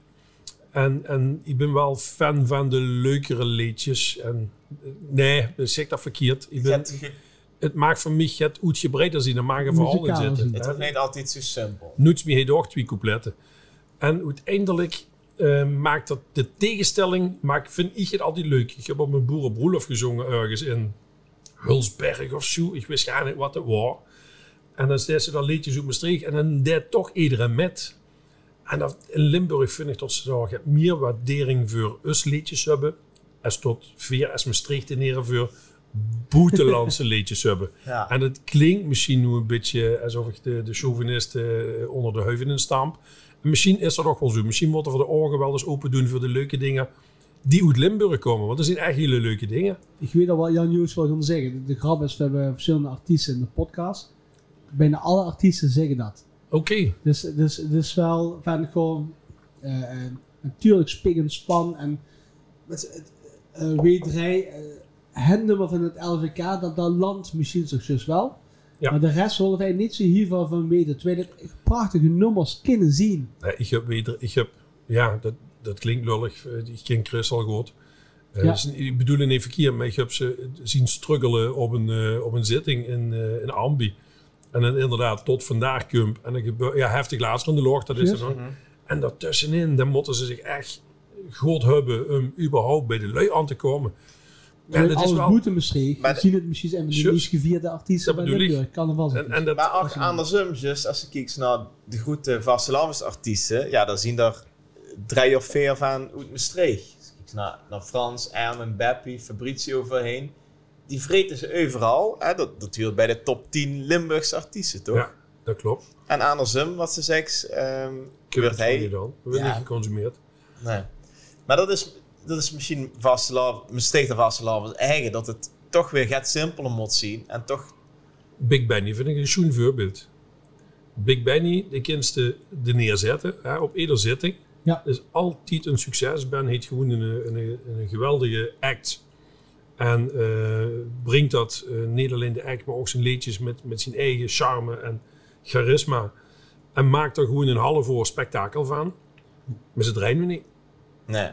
En, en ik ben wel fan van de leukere liedjes. En, eh, nee, zeg dat verkeerd. Ik ben, Het, het het maakt voor mij het uitgebreider zien. Dan mag je vooral in zitten. is ook niet altijd zo simpel. Noets me heeft ook twee coupletten. En uiteindelijk eh, maakt dat de tegenstelling, maakt, vind ik het altijd leuk. Ik heb op mijn boerenbroelof gezongen ergens in Hulsberg of zo. Ik wist gar niet wat het was. En dan zei ze dat liedjes op Maastricht en dan deed toch iedereen met. En dat, in Limburg vind ik dat ze daar meer waardering voor us liedjes hebben. Als tot veer als Maastricht in ere voor buitenlandse liedjes hebben. Ja. En het klinkt misschien nu een beetje alsof ik de, de chauvinist eh, onder de huiven in stamp. En misschien is dat ook wel zo. Misschien moeten we de ogen wel eens open doen voor de leuke dingen die uit Limburg komen. Want dat zijn echt hele leuke dingen. Ik weet al wat Jan Joos wil gaan zeggen. De, de grap is, we hebben verschillende artiesten in de podcast. Bijna alle artiesten zeggen dat. Oké. Dus, dus, dus wel van gewoon eh, eh, natuurlijk spik en span en met het uh, weterij. eh, het nummer van het LVK, dat, dat landt misschien succes wel. Ja. Maar de rest willen wij niet zo hiervan van weten. Terwijl het prachtige nummers kunnen zien. Nee, ik heb weder, ik heb, ja, dat, dat klinkt lullig. Eh, Ik ken Chris al goed. Eh, Ja. dus ik bedoel het niet verkeerd, maar ik heb ze zien struggelen op een, eh, op een zitting in, eh in Ambi. En dan inderdaad tot vandaag kump. En dan gebeurt, ja, heftig laatst in de loog, dat is er nog. En daartussenin, dan moeten ze zich echt goed hebben om überhaupt bij de lui aan te komen. Ja, dat is wel- moet in Maastricht. Maar We zien het misschien en de meest gevierde artiesten bij. Limburg. Kan er wel zijn. En, en dat, Maar ook andersom, dus als je kijkt naar de grote Vastelavens artiesten, ja, dan zien er drie of vier van uit Maastricht. Als je kijkt naar, naar Frans, Ermen, Beppie, Fabrizio voorheen. Die vreten ze overal. Hè? Dat, dat hoort bij de top 10 Limburgse artiesten, toch? ja, dat klopt. En andersom, wat ze zegt, ehm wordt je hij... dan? We worden Ja. niet geconsumeerd. Nee. Maar dat is, dat is misschien en Vastelavens eigen, dat het toch weer gaat simpeler moet zien. En toch, Big Benny vind ik een schoen voorbeeld. Big Benny, de kindste de neerzetten hè, op ieder zitting. Ja. is altijd een succes. Ben heeft gewoon een, een, een geweldige act. En eh, brengt dat eh, niet alleen de act, maar ook zijn liedjes met, met zijn eigen charme en charisma. En maakt er gewoon een half uur spektakel van. Maar ze draaien me niet. nee.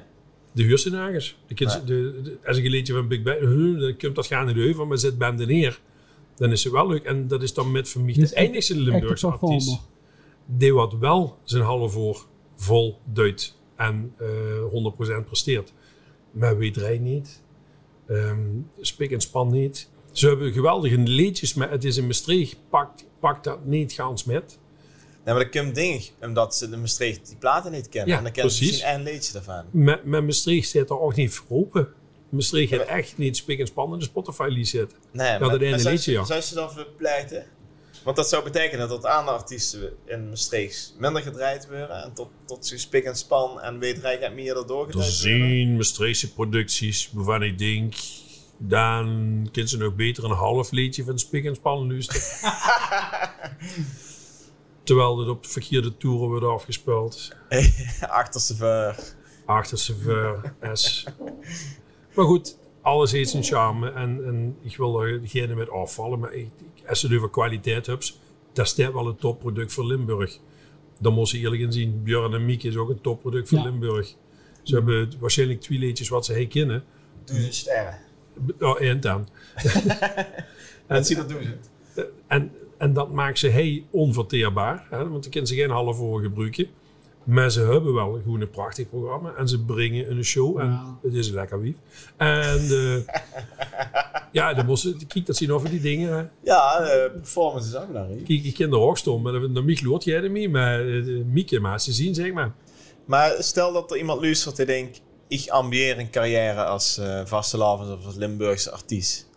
De huursenagers. De kids, Nee. de, de- als ik een liedje van Big Ben, huh, dan komt dat gaan in de heuvel, maar zet band er neer. Dan is het wel leuk. En dat is dan met voor mij Dit is de een Limburgse artiest. Die wat wel zijn half uur vol duidt en eh 100% presteert. Maar weet rij niet. Ehm Spik en span niet. Ze hebben geweldige liedjes, maar het is in Maastricht, pakt, pakt dat niet gans met. Nee, maar dat komt ding, omdat ze de Maastricht die platen niet kennen. Ja, en dan kennen ze precies. misschien één liedje daarvan. Met, met Maastricht zit er ook niet voor open. Maastricht heeft echt niet spik en span in de Spotify-lied zitten. Nee, dat ene liedje, ze- ja. Zou ze dan verpleiten? Want dat zou betekenen dat andere artiesten in Maastricht minder gedraaid worden. En tot, tot zo'n spik en span en weet rijk en meer Er gedraaid worden. zijn Maastrichtse producties waarvan ik denk, dan kunnen ze nog beter een half liedje van spik en span luisteren. Terwijl het op de verkeerde toeren wordt afgespeeld. Achterste ver. Achterste ver, S. Maar goed, alles heeft zijn charme. En, en ik wil er degene met afvallen. Maar ik, ik- als je het over kwaliteit hebt, dat staat wel een topproduct voor Limburg. Dan moet je eerlijk in zien. Björn en Miek is ook een topproduct voor Ja. Limburg. Ze hebben waarschijnlijk twee liedjes wat ze hij kennen. Duizend sterren. Oh, en dan. En zie dat duizend. En, en dat maakt ze heel onverteerbaar. Hè? Want dan kunnen ze geen half uur gebruiken. Maar ze hebben wel gewoon een prachtig programma. En ze brengen een show. En het is lekker wief. En eh, ja, dan moest je, kijk, dat zien over die dingen. Hè. Ja, eh, performance is ook belangrijk. Kijk, ik ken de hoogstond. Maar dan Miek loort jij er mee. Maar uh, Mieke maar ze zien, zeg maar. Maar stel dat er iemand luistert die denkt... Ik ambieer een carrière als eh vastelavond of als Limburgse artiest.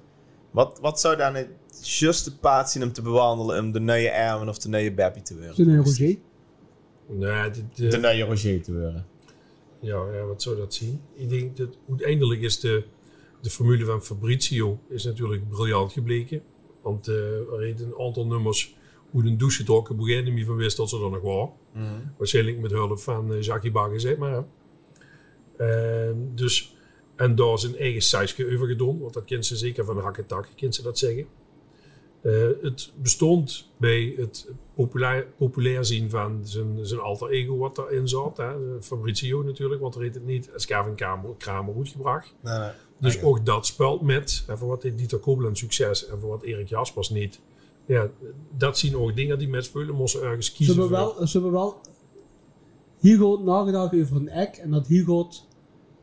Wat, wat zou dan het juiste paad zien om te bewandelen... om de nieuwe Erwin of de nieuwe Beppie te worden? Een Roger? Nee, dit, De nieuwe Roger te worden. ja, ja, wat zou dat zien? Ik denk dat uiteindelijk is de, de formule van Fabrizio is natuurlijk briljant gebleken. Want eh er heeft een aantal nummers hoe een douche getrokken beginnen niet van wist dat ze er nog waren. Waarschijnlijk met hulp van eh, Jackie Bagger, zeg maar. Ehm, dus, en daar zijn eigen size over gedaan, want dat kent ze zeker van hakketak, kent ze dat zeggen. Eh, het bestond bij het populair, populair zien van zijn, zijn alter ego wat erin zat. Hè. Fabrizio natuurlijk, want er heeft het niet als Kevin Kramer, Kramer uitgebracht. Nee, nee. Dus ook dat speelt met, en voor wat heeft Dieter Koblenz succes en voor wat Erik Jaspers niet. Ja, dat zien ook dingen die met spelen moesten ergens Ze kiezen. hebben voor. wel, ze hebben wel hier goed nagedacht over een act en dat hier goed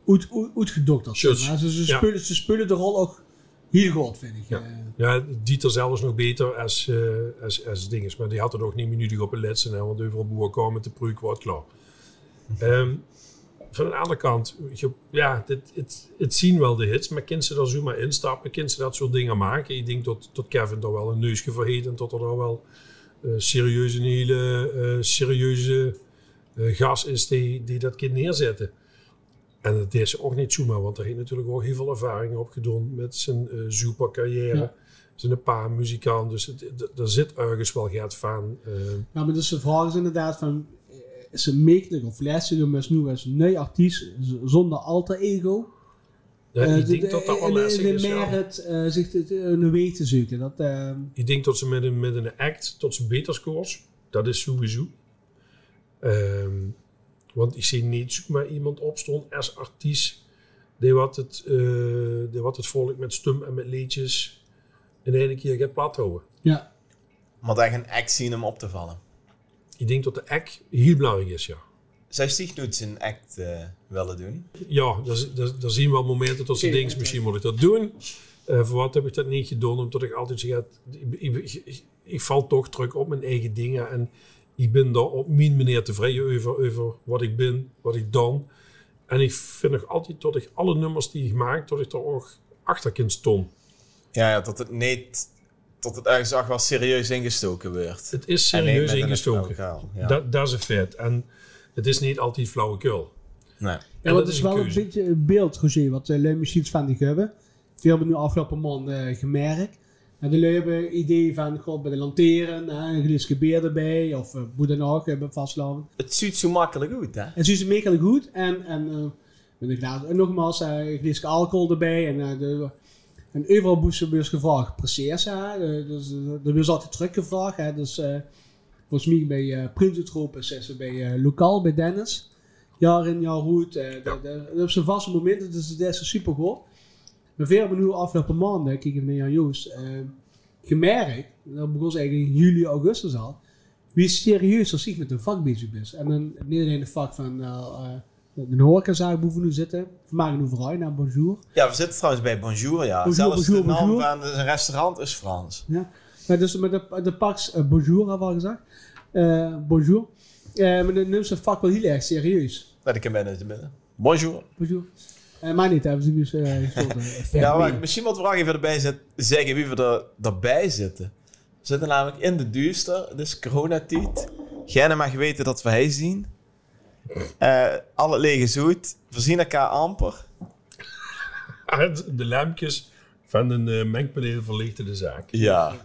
uit, uit, uitgedokterd. Juist. zeg maar. Ze, ze, Ja. spelen, ze spelen de rol ook hier goed, vind ik. Ja. Eh, Ja, Dieter zelf is nog beter als, eh als, als dinges. Maar die had er nog niet minuten op het letsen. Hè, want overal boeren komen te pruik wordt klaar. Ehm, van de andere kant, je- ja, dit, het, het zien wel de hits. Maar kind ze daar zomaar instappen. Kind ze dat soort dingen maken. Ik denk dat, tot Kevin daar wel een neusje voor heeft. En tot er daar wel serieus een hele serieuze gas is die, die dat kind neerzetten. En dat deed ze ook niet zomaar, want hij heeft natuurlijk ook heel veel ervaring opgedaan met zijn eh super carrière. Ja. Zijn een paar muzikant, dus het, d- er zit ergens wel gaat van. eh, Ja, maar dus de vraag is inderdaad van, eh, is het mogelijk of lessen met nu als een nieuw artiest zonder alter ego? ja, Eh, ik de- denk dat dat wel is. meer het, eh, zich het, eh, een weg te zoeken. Dat, eh, Ik denk dat ze met een, met een act tot ze beter scores. Dat is sowieso. Ehm, want ik zie niet zomaar iemand opstond als artiest. Die wat het, eh, die wat het volk met stum en met liedjes in één keer gaat plat houden. ja, Maar daar geen act zien om op te vallen. Ik denk dat de act heel belangrijk is, ja. Zou Stieg nooit zijn act eh, willen doen? Ja, daar, zien we wel momenten dat ze Oké, denken, misschien moet ik dat doen. Eh, voor wat heb ik dat niet gedaan? Omdat ik altijd zeg, ik, ik, ik, ik val toch terug op mijn eigen dingen. En ik ben daar op mijn manier tevreden over, over wat ik ben, wat ik dan. En ik vind nog altijd dat ik alle nummers die ik maak, dat ik er ook achter kan staan. Ja, ja, dat het niet... Dat het ergens ook wel serieus ingestoken wordt. Het is serieus ingestoken. Ja. Dat, dat is een feit. En het is niet altijd flauwekul. nee. Ja, En dat dat is wel een beetje een beeld, Roger, wat de lui machines van die hebben. Die hebben nu afgelopen maand eh, gemerkt. En de lui hebben een idee van, god, bij de lanteren, hè, een beer erbij, of uh, hebben vastlopen. Het ziet zo makkelijk uit, hè? Het is mega goed. En, en, eh, met een glaas- en nogmaals, eh, een alcohol erbij. En, eh, de, en overal moesten we dus gevraagd, precies. Hè, dus, er was altijd teruggevraagd. Hè, dus volgens mij bij uh, Prinsentroop is ze bij lokaal, bij Dennis. Jaar in, jaar eh, de- de- Dat op zijn vaste momenten, dus dat is super goed. Maar veel hebben nu afgelopen maanden, kijk even naar Jan Joost, eh, gemerkt, dat begon ze eigenlijk in juli, augustus al, wie serieus als zich met een vak bezig is. En dan niet alleen de vak van uh, uh, de horecazaak boven nu zitten, we maken nu vooruit naar Bonjour. Ja, we zitten trouwens bij Bonjour, ja. Bonjour, Zelfs bonjour, de naam bonjour. van een restaurant is Frans. Ja. Maar dus met de, de Pax eh, Bonjour, hebben we al gezegd. Bonjour. Eh, maar dan neemt ze vak wel heel erg serieus. Dat ik hem te binnen. Bonjour. Bonjour. Eh, maar niet, hebben ze dus eh. Eh, Ja, maar misschien wat we nog even erbij zet, zeggen wie we er, erbij zitten. We zitten namelijk in de duister, het is coronatijd. Jij mag weten dat we hij zien. Eh alle lege zoet, voorzien elkaar amper. En de lampjes van een mengpaneel verlichten de zaak. Ja.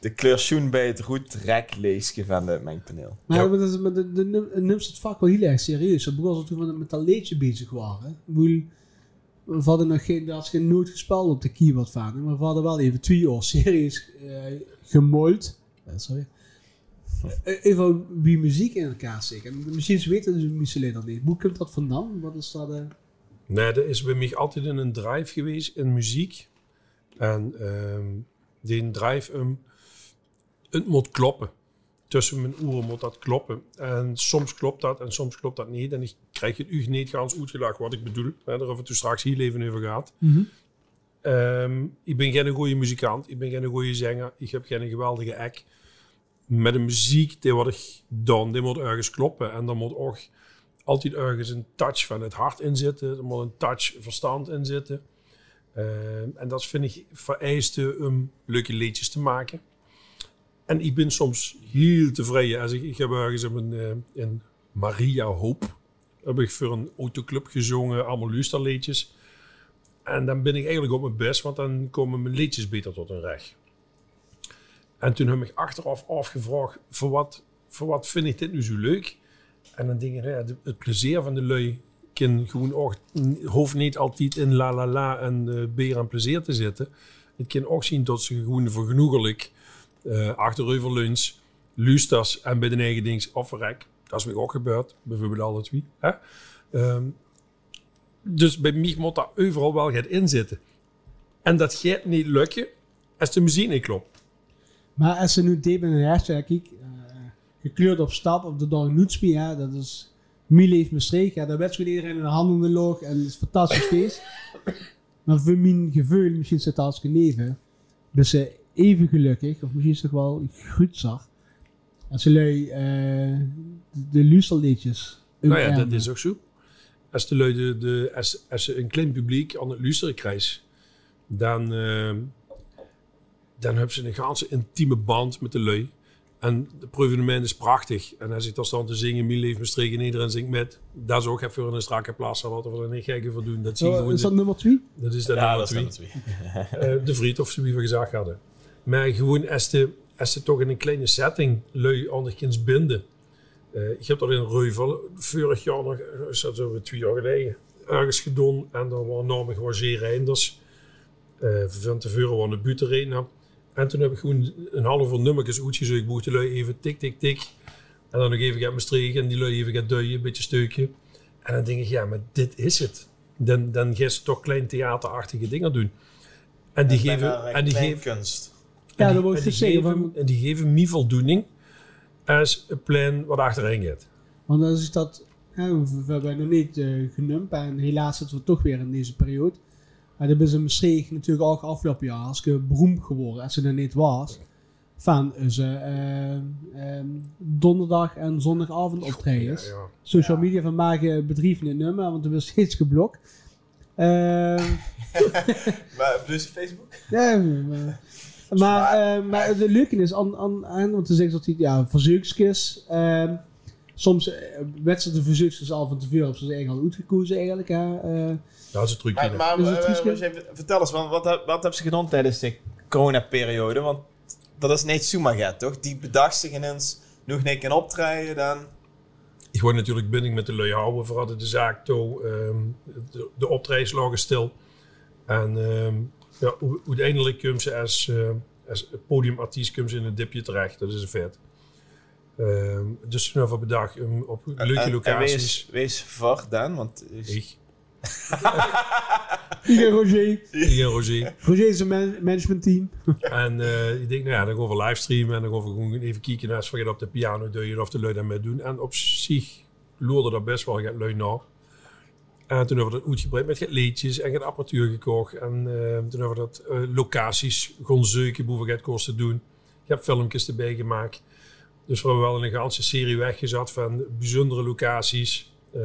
De kleur bij het goed rekleesje van het mengpaneel. Maar Ja. de, de, de, het vak wel heel erg serieus. Dat begon toen we met dat leedje bezig waren. We hadden nog geen, dat is geen nooit gespeeld op de keyboard van. Maar we hadden wel even twee eh gemold. Eh, sorry. Eh, Even wie muziek in elkaar steken. En Misschien weten ze misschien dat niet. Hoe komt dat vandaan? Wat is dat? Nee, dat is bij mij altijd een drive geweest in muziek. En ehm, die drive, um, het moet kloppen. Tussen mijn oren moet dat kloppen. En soms klopt dat en soms klopt dat niet. En ik krijg het u niet gans uitgelegd wat ik bedoel. Hè, daar hebben we het er straks hier even over gehad. Ehm, ik ben geen goede muzikant. Ik ben geen goede zanger. Ik heb geen geweldige act. Met de muziek, die wat ik dan, die moet ergens kloppen. En dan moet ook altijd ergens een touch van het hart in zitten. Er moet een touch verstand in zitten. Ehm, en dat vind ik vereiste om leuke liedjes te maken. En ik ben soms heel tevreden. Als ik, ik heb ergens een, eh, Maria Hoop heb ik voor een autoclub gezongen, allemaal luisterliedjes. En dan ben ik eigenlijk op mijn best, want dan komen mijn liedjes beter tot hun recht. En toen heb ik achteraf afgevraagd, voor wat, voor wat vind ik dit nu zo leuk? En dan denk ik, nou het plezier van de lui kan gewoon ook, hoeft niet altijd in la la la en uh, beer en plezier te zitten. Het kan ook zien dat ze gewoon vergenoegelijk uh, achterover lunch, en bij de eigen dings afrek. Dat is me ook gebeurd, bijvoorbeeld alle twee. Hè? Um, dus bij mij moet dat overal wel gaat inzitten. En dat gaat niet lukken als de muziek niet klopt. Maar als ze nu deed een uh, gekleurd op stap op de dag Noetspie, ja, dat is Miele heeft mijn streek, ja, daar werd iedereen in de handen in de loog en het is fantastisch feest. maar voor mijn gevoel, misschien zit het als geneven, ze even gelukkig, of misschien is het toch wel goed zag, als ze lui uh, de, de luisterliedjes Nou ja, dat is ook zo. Als, de lui de, de, als, als ze een klein publiek aan het luisteren krijgt, dan, uh, dan hebben ze een ganse intieme band met de lui. En de proevenement is prachtig. En als ik dan sta te zingen, mijn leven streken en iedereen zingt met. Dat is ook even voor een strakke plaats wat we er niet gekken voor doen. Dat zie je oh, is dat de, nummer 2? Dat is dat ja, nummer 2. uh, de vriend of zo wie we gezegd hadden. Maar gewoon als ze, als ze toch in een kleine setting lui anders binden. Uh, ik heb dat in Reuvel vorig jaar nog, is dat zo twee jaar geleden, ergens gedaan. En dan waren namelijk gewoon zeer reinders. Uh, van tevoren waren de buurten En toen heb ik gewoon een halve nummertjes uitgezocht. Ik de lui even tik, tik, tik. En dan nog even gaan streken en die lui even gaan duien, een beetje steukje. En dan denk ik, ja, maar dit is het. Dan, dan gaan ze toch klein theaterachtige dingen doen. En die geven... En die geven kunst. Ja, dat ik en die, zeggen. geven, Van, en die geven me voldoening als een plan wat achterin gaat. want als ik dat Ja, we, we hebben nog niet eh genumpt en helaas zitten we toch weer in deze periode. Maar dat is in Maastricht natuurlijk ook afgelopen jaar als ik beroemd geworden, als ze er niet was, van onze eh, ehm, donderdag en zondagavond optredens. Ja, ja. Social media van maken bedrijven niet nummer, want er was steeds geblokt. Ehm, Maar dus Facebook? ja, maar, maar, eh, maar de leuke is aan, aan, aan want dan zeggen dat hij, ja, verzoekjes. ehm soms uh, wedstrijden verzoekjes al van tevoren op zijn eigen al uitgekozen eigenlijk. Hè. eh. Dat is een trucje. Maar, maar Dus het eh, is- wacht even, vertel eens, want wat, heb- wat hebben ze gedaan tijdens de coronaperiode? Want dat is niet gaat, toch? Die bedacht zich ineens nog niet kan optreden, dan... Ik word natuurlijk binnen met de lui houden. Vooral de zaak toe. ehm, de, de optredens lagen stil. En ehm, ja, uiteindelijk komen ze als, eh, als podiumartiest ze in een dipje terecht. Dat is een vet. Ehm, dus hebben we bedacht om op leuke En- en locaties. wees, wees voor dan, want... is- Ik, Roger. ik en Roger. Roger is een man managementteam. En eh, ik denk, nou ja, dan gaan we livestreamen en dan gaan we gewoon even kijken naar als we op de piano doen of de lui daarmee doen. En op zich loerde dat best wel gaat lui naar. En toen hebben we dat uitgebreid met het liedjes en apparatuur gekocht. En eh, toen hebben we dat eh, locaties gewoon het kost te doen. Je hebt filmpjes erbij gemaakt. Dus we hebben wel een ganse serie weggezet van bijzondere locaties. Eh,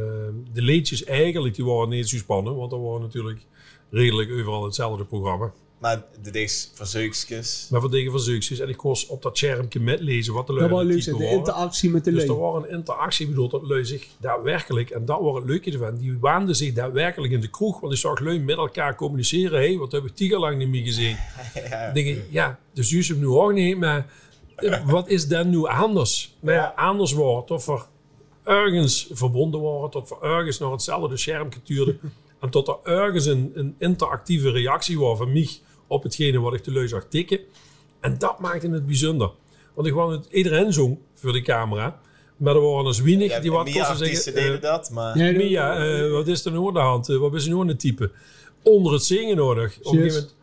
de liedjes eigenlijk, die waren niet zo spannend, want dat waren natuurlijk redelijk overal hetzelfde programma. Maar dit is verzoekjes. Maar wat dingen van. En ik kost op dat schermpje met lezen wat de lui Dat was de interactie met de Dus er leuk. was een interactie, bedoel dat lui zich daadwerkelijk, en dat was het leuke ervan, die waanden zich daadwerkelijk in de kroeg, want ik zag lui met elkaar communiceren. Hé, hey, wat heb ik tien jaar lang niet meer gezien. Ja. Dan denk ik, ja, de zus hem nu ook niet, maar eh, wat is dan nu anders? Nou ja, anders wordt of er ergens verbonden wordt, of er ergens naar hetzelfde schermpje tuurde, en tot er ergens een, een interactieve reactie was van mij op hetgene wat ik de lui zag tikken. En dat maakte het bijzonder. Want ik wou het iedereen zong voor de camera, maar er waren dus weinig Ja, die wat kosten zeggen. deden eh, dat, maar... Ja, Mia, eh, wat is er nu aan de hand? Eh, wat is er nu aan het typen? Onder het zingen nodig. Op een gegeven moment,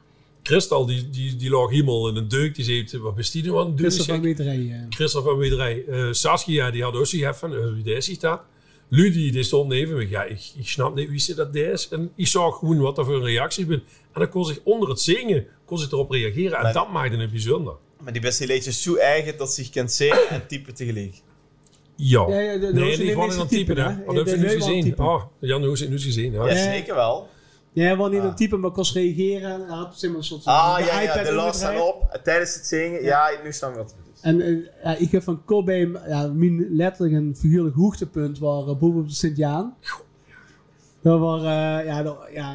Christel, die, die, die lag helemaal in een deuk. Die zei, wat is die nu aan het doen? Christophe Ik van Wederij. Christel van Wederij. Eh, Saskia, die had ook zoiets van, wie is dat? Ludi, die stond neven me. Ja, ik, ik snap niet wie ze dat is. En ik zag gewoon wat er voor een reactie ben. En dan kon zich onder het zingen, kon zich erop reageren. En Maar- dat maakte het bijzonder. Maar die beste liedjes zo eigen dat ze zich kan zingen en typen tegelijk. Ja. Ja, ja, de- nee, die gewoon in het typen, hè. hè. Wat heb je nu gezien? Oh, Jan, hoe is het nu gezien? Ja. Zeker wel. Ja, hij was niet Ah. een type, maar kost reageren. Hij had zeg maar een soort Ah, de ja, de las dan omgedraaid. op tijdens het zingen. Ja, nu staan we wat. En eh, ja, ik heb van Cobain, ja, mijn letterlijk een figuurlijk hoogtepunt waar uh, op de Sint-Jaan. Dat was, eh, ja, dat, ja,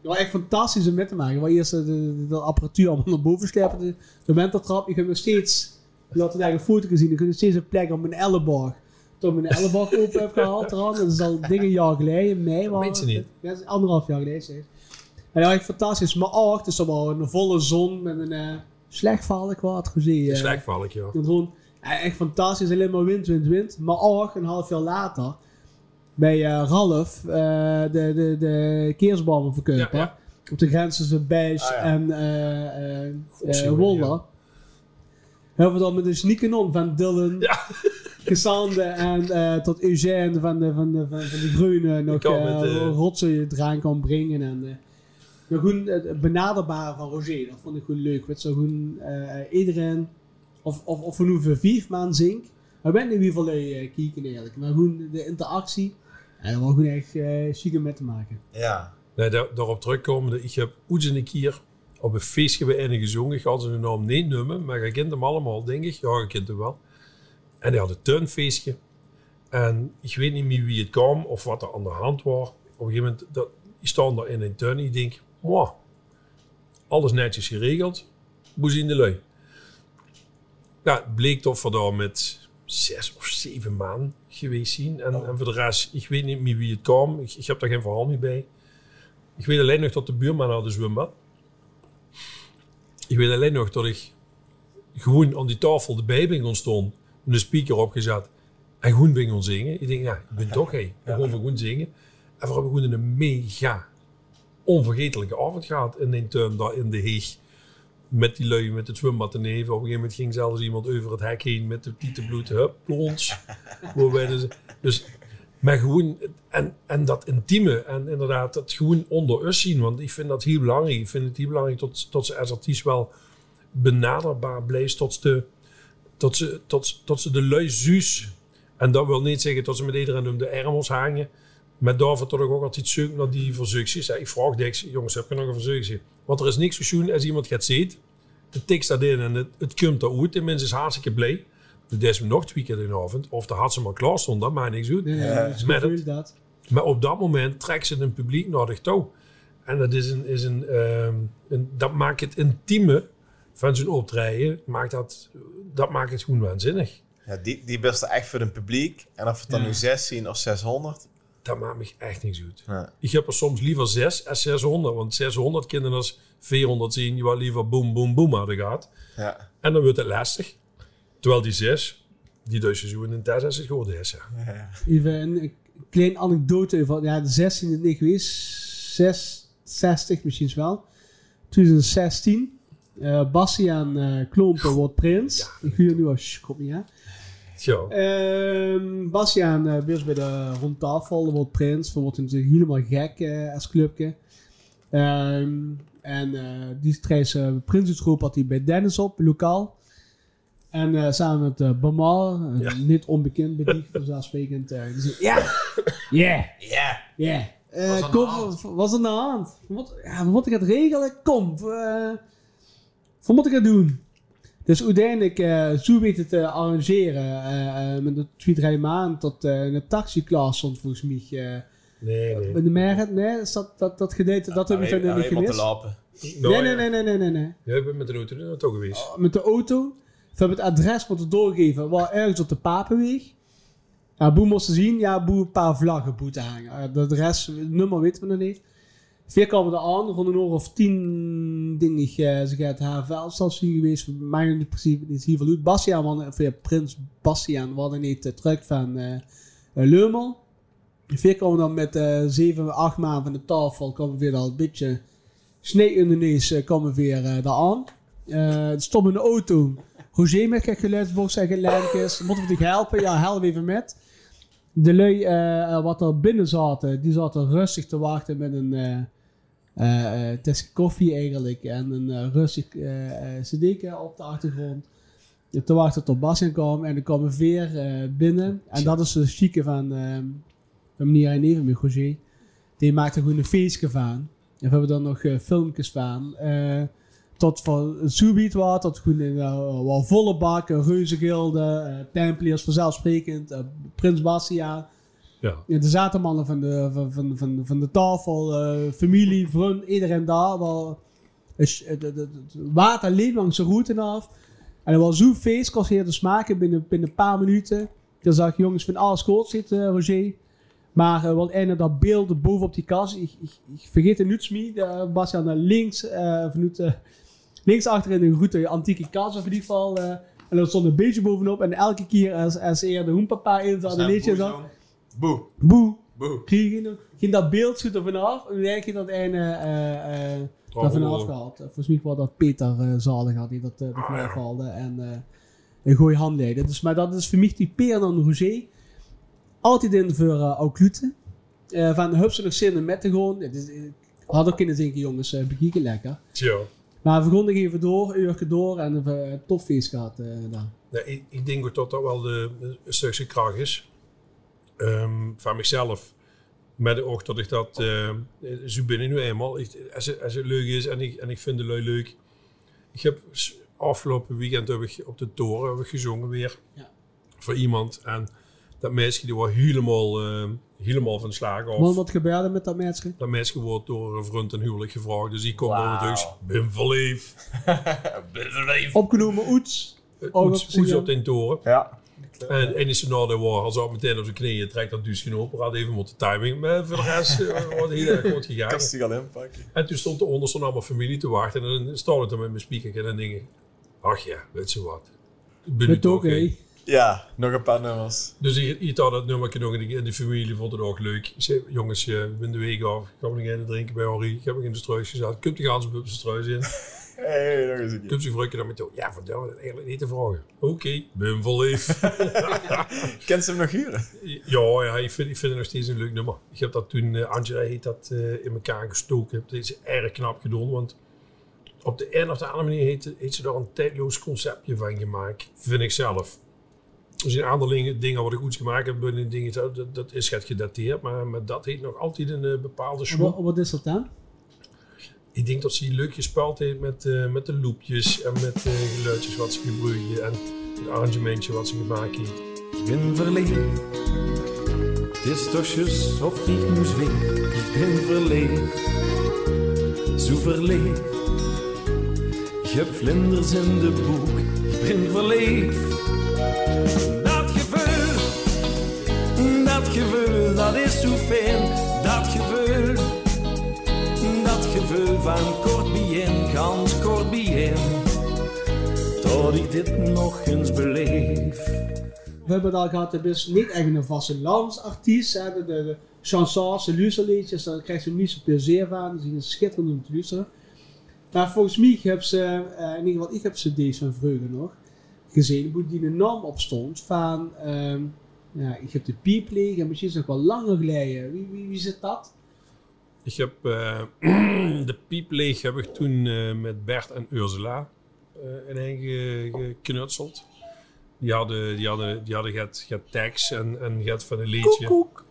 dat was echt fantastisch om met te maken. Waar eerst de, de, de apparatuur allemaal naar boven slepen, de, de wenteltrap. Ik heb nog steeds, je had het eigenlijk een foto gezien, ik heb nog steeds een plek op mijn elleboog. Toen ik mijn elleboog open heb gehaald eraan. Dat is al dingen een jaar geleden, in mei. was ze het. niet. Ja, dat is anderhalf jaar geleden. zeg. En dat was echt fantastisch. Maar ook, dus dat was een volle zon met een slecht verhaal kwaad gezien. eh. Slecht ik, ja. En gewoon echt fantastisch, alleen maar wind, wind, wind. Maar ook een half jaar later bij eh, Ralf uh, de, de, de. Ja, ja. Op de grens tussen Bijs Ah, en uh, uh, Wolder. Hebben we dan met een sneakenon van Dylan, Ja. Gesande en uh, tot Eugène van de, van de, van, van de Groene nog uh, met, eh, rotzooi eraan kan brengen. En, gewoon het benaderbare van Roger, dat vond ik gewoon leuk. Weet zo gewoon uh, iedereen, of, of, of we nu voor vier maanden zink, maar ben in ieder geval uh, kijken eigenlijk. Maar gewoon de interactie, ja, dat was gewoon echt uh, chic om met te maken. Ja. Nee, daar, daarop terugkomende, ik heb ooit een keer op een feestje bij een gezongen. Ik had zijn naam niet nummer, maar je kent hem allemaal, denk ik. Ja, je kent hem wel. En die had een tuinfeestje. En ik weet niet meer wie het kwam of wat er aan de hand was. Op een gegeven moment, dat, ik sta daar in een tuin en ik denk, wow, alles netjes geregeld. Hoe zien de lui? Nou, het bleek toch voor daar met zes of zeven maanden geweest zien. En, en voor de rest, ik weet niet meer wie het kwam. Ik, ik heb daar geen verhaal meer bij. Ik weet alleen nog dat de buurman had een zwembad. Ik weet alleen nog dat ik gewoon aan die tafel erbij ben staan. Met een speaker opgezet. En gewoon ben gaan zingen. Ik denk, ja, ik ben toch hé. We gaan gewoon zingen. En we hebben gewoon een mega onvergetelijke avond gehad in een tuin daar in de Heeg. Met die lui met het zwembad te neven. Op een gegeven moment ging zelfs iemand over het hek heen met de tietenbloed. Hup, plons. Dus, dus Maar gewoon, en, en dat intieme en inderdaad dat gewoon onder us zien. Want ik vind dat heel belangrijk. Ik vind het heel belangrijk tot, tot ze artiest wel benaderbaar blijft. Tot, de, tot, ze, tot, tot ze de lui zuus. En dat wil niet zeggen dat ze met iedereen om de ermels hangen. Maar daarvoor toch ook altijd zoeken naar die verzuchtjes. Ik vraag niks, jongens, heb je nog een verzuchtje? Want er is niks zo schoon als iemand gaat zien. De tekst staat in en het, het komt eruit. En mensen is hartstikke blij. Dus is nog twee keer in de avond. Of de had ze maar klaar stond, dat maakt niks uit. Ja. dat is Met het- dat. Maar op dat moment trekt ze een publiek naar zich toe. En dat, is een, is een, ehm, een- dat maakt het intieme van zo'n optreden, maakt dat, dat maakt het gewoon waanzinnig. Ja, die, die best echt voor het publiek. En of het dan Ja. nu 16 of 600. Dat maakt me echt niks uit. Ja. Ik heb er soms liever 6 als 600. Want 600 kinderen als 400 zien, je wel liever boem, boem, boem hadden gehad. Ja. En dan wordt het lastig. Terwijl die 6, die dus zo in test is het geworden is. Ja. Ja. Even een, kleine anekdote van ja, de 16 is niet geweest. 6, 60 misschien wel. 2016. eh Bastiaan eh Klompen wordt prins. ik huur nu als kom niet hè. Zo. Ehm Bastiaan eh weer bij de rondtafel wordt prins. We worden natuurlijk helemaal gek eh, als clubje. Ehm, en eh die treedt uh, Prinsensgroep had hij bij Dennis op, lokaal. En eh, samen met uh, Bamal, Ja. niet onbekend bij die, vanzelfsprekend. eh, die zei, ja, Ja. Eh, Wat is aan kom, de hand? wat was aan de hand? Wat, ja, wat moet ik het regelen? Kom, eh, wat moet ik het doen? Dus uiteindelijk eh, zo weet het te arrangeren. eh, eh, met de twee, maanden tot eh een taxiklas stond volgens mij. eh Nee, nee. bij de merken, nee, is dat, dat, dat gedate, dat heb ik verder niet gemist. Nou, Nee, nee, ja. nee, nee, nee, nee, nee. Ja, ik ben met de auto naartoe geweest. Met de auto. We hebben het adres moeten doorgeven. Waar ergens op de Papenweg. Ja, Boe moest zien. Ja, Boe een paar vlaggen boete hangen. Eh, De adres, het nummer weten we nog niet. Vier kwamen er aan. Rond een uur of tien dingen. eh, Ze gaat haar geweest. Mij in principe heel veel uit. Bastiaan, was- of ja, Prins Bastiaan, was er niet uh, terug van eh uh, Leumel. Vier kwamen dan met eh zeven, acht maanden van de tafel. Kwamen weer al een beetje snee in de neus. eh, kwamen weer eh, daar aan. Eh stond in de auto. Roger met kijk geluidsbox en gelijkjes. Moeten we dich helpen? Ja, help even met. De lui eh, wat er binnen zaten, die zaten rustig te wachten met een eh eh, eh, tasje koffie eigenlijk. En een eh, rustig cd'tje op de achtergrond. Te wachten tot Bas in kwam. En een veer eh, binnen. En dat is de chique van, van meneer en even met Roger. Die maakte gewoon een feestje van. En we hebben dan nog filmpjes van. tot van Subiet wat, tot gewoon in uh, wel volle bak, uh, Reuzegilde, uh, Templiers vanzelfsprekend, uh, Prins Bastiaan. Ja. Ja, de zatermannen van de, van, van, van, van de tafel, uh, familie, vriend, iedereen daar. Wel, het water liep langs de route af. En er was zo'n feest, kost hier te smaken binnen, binnen een paar minuten. Dan zag ik jongens van alles goed zitten, Roger. Maar uh, wat en dat beeld bovenop die kast, ik, ik, ik vergeet het niet meer. Bastiaan naar links, uh, vanuit, uh, links achter in de route, antieke kast of in ieder geval. Uh, en er stond een beetje bovenop. En elke keer als, als er de hoenpapa in zat, dan lees je dan. Boe. Boe. Boe. Ging, ging dat beeld goed er vanaf. En dan ging dat einde uh, uh, er vanaf gehaald. Volgens mij was dat Peter uh, Zalig had die dat uh, oh. En uh, een goede handleiden. Dus, maar dat is voor mij die Peer dan Roger. Altijd in voor uh, Oklute. Uh, van ze nog zin met te gewoon. Het is, ik had ook kunnen denken, jongens, uh, bekijken lekker. Tja. Maar we begonnen even door, een door en een uh, topfeest gehad. Ja, ik, ik, denk dat dat wel de, een stukje kracht is. Um, van mezelf. Met de oog dat ik dat uh, zo binnen nu eenmaal. Ik, als, het, als het leuk is en ik, en ik vind de lui leuk. Ik heb afgelopen weekend heb ik op de toren heb ik gezongen weer. Ja. Voor iemand. En dat meisje die was helemaal, uh, helemaal van slag af. Wat, wat gebeurde met dat meisje? Dat meisje wordt door een vriend en huwelijk gevraagd. Dus die komt wow. er natuurlijk. Ben verliefd. ben verliefd. Opgenomen Oets. Oets, Oets op de toren. Ja. En in is nou waar, als ook meteen op zijn knieën trekt dat dus geen open. Had even moeten timing. Maar voor de rest uh, wordt heel erg goed gegaan. Al inpakken. En toen stond eronder stond allemaal familie te wachten. En dan stond het er met mijn speaker en dan denk ik, ach ja, weet je wat. Ben het ook, hé. Ja, nog een paar nummers. Dus ik, ik had dat nummertje nog in de, de familie, vond het ook leuk. Ik zei, jongens, uh, ik ben de week af, ik ga nog even drinken bij Henri. Ik heb nog in de struis gezet. Kunt de ganse op de struis in. Hey, nog eens een keer. Kun je dan met jou? Ja, vertel me dat eigenlijk niet te vragen. Oké, ben verliefd. Kent ze hem nog huren? ja, ja ik, vind, ik vind het nog steeds een leuk nummer. Ik heb dat toen, uh, Angela heet dat, eh, in elkaar gestoken. Dat is erg knap gedaan, want op de een of de andere manier heeft, heeft ze daar een tijdloos conceptje van gemaakt. Vind ik zelf. Er zijn aantal dingen, dingen wat ik goed gemaakt heb, dingen, dat, dat is het gedateerd, maar, maar dat heeft nog altijd een eh, bepaalde wat- wat is dat dan? Ik denk dat ze leuk gespeeld heeft met, eh, met de loopjes en met de geluidjes wat ze gebruikte en het arrangementje wat ze gemaakt heeft. Ik ben verleefd. Het is juist of ik moest weten. Ik ben verleefd. Zo verleefd. Ik vlinders in de boek. Ik ben verleefd. Dat gevoel. Dat gevoel, dat is zo fijn. Dat gevoel. Van kort bijeen, gans kort. Tot ik dit nog eens beleef. We hebben het al gehad, het is niet echt een vastelandsartiest. hè. De, de, chansons, de luisterliedjes, daar krijgt ze niet zoveel zeer van. Ze zijn schitterend om te luisteren. Maar volgens mij heb ze, eh, in ieder geval ik heb ze deze van vroeger nog, gezien hoe die enorm op stond van, ehm, ik heb de piep liggen, en misschien is nog wel langer geleden. Wie, wie, wie zit dat? Ik heb eh, de piepleeg heb ik toen eh, met Bert en Ursula eh in ge, geknutseld. Die hadden, die hadden, die hadden get, get tags en, en get van een liedje. Koek.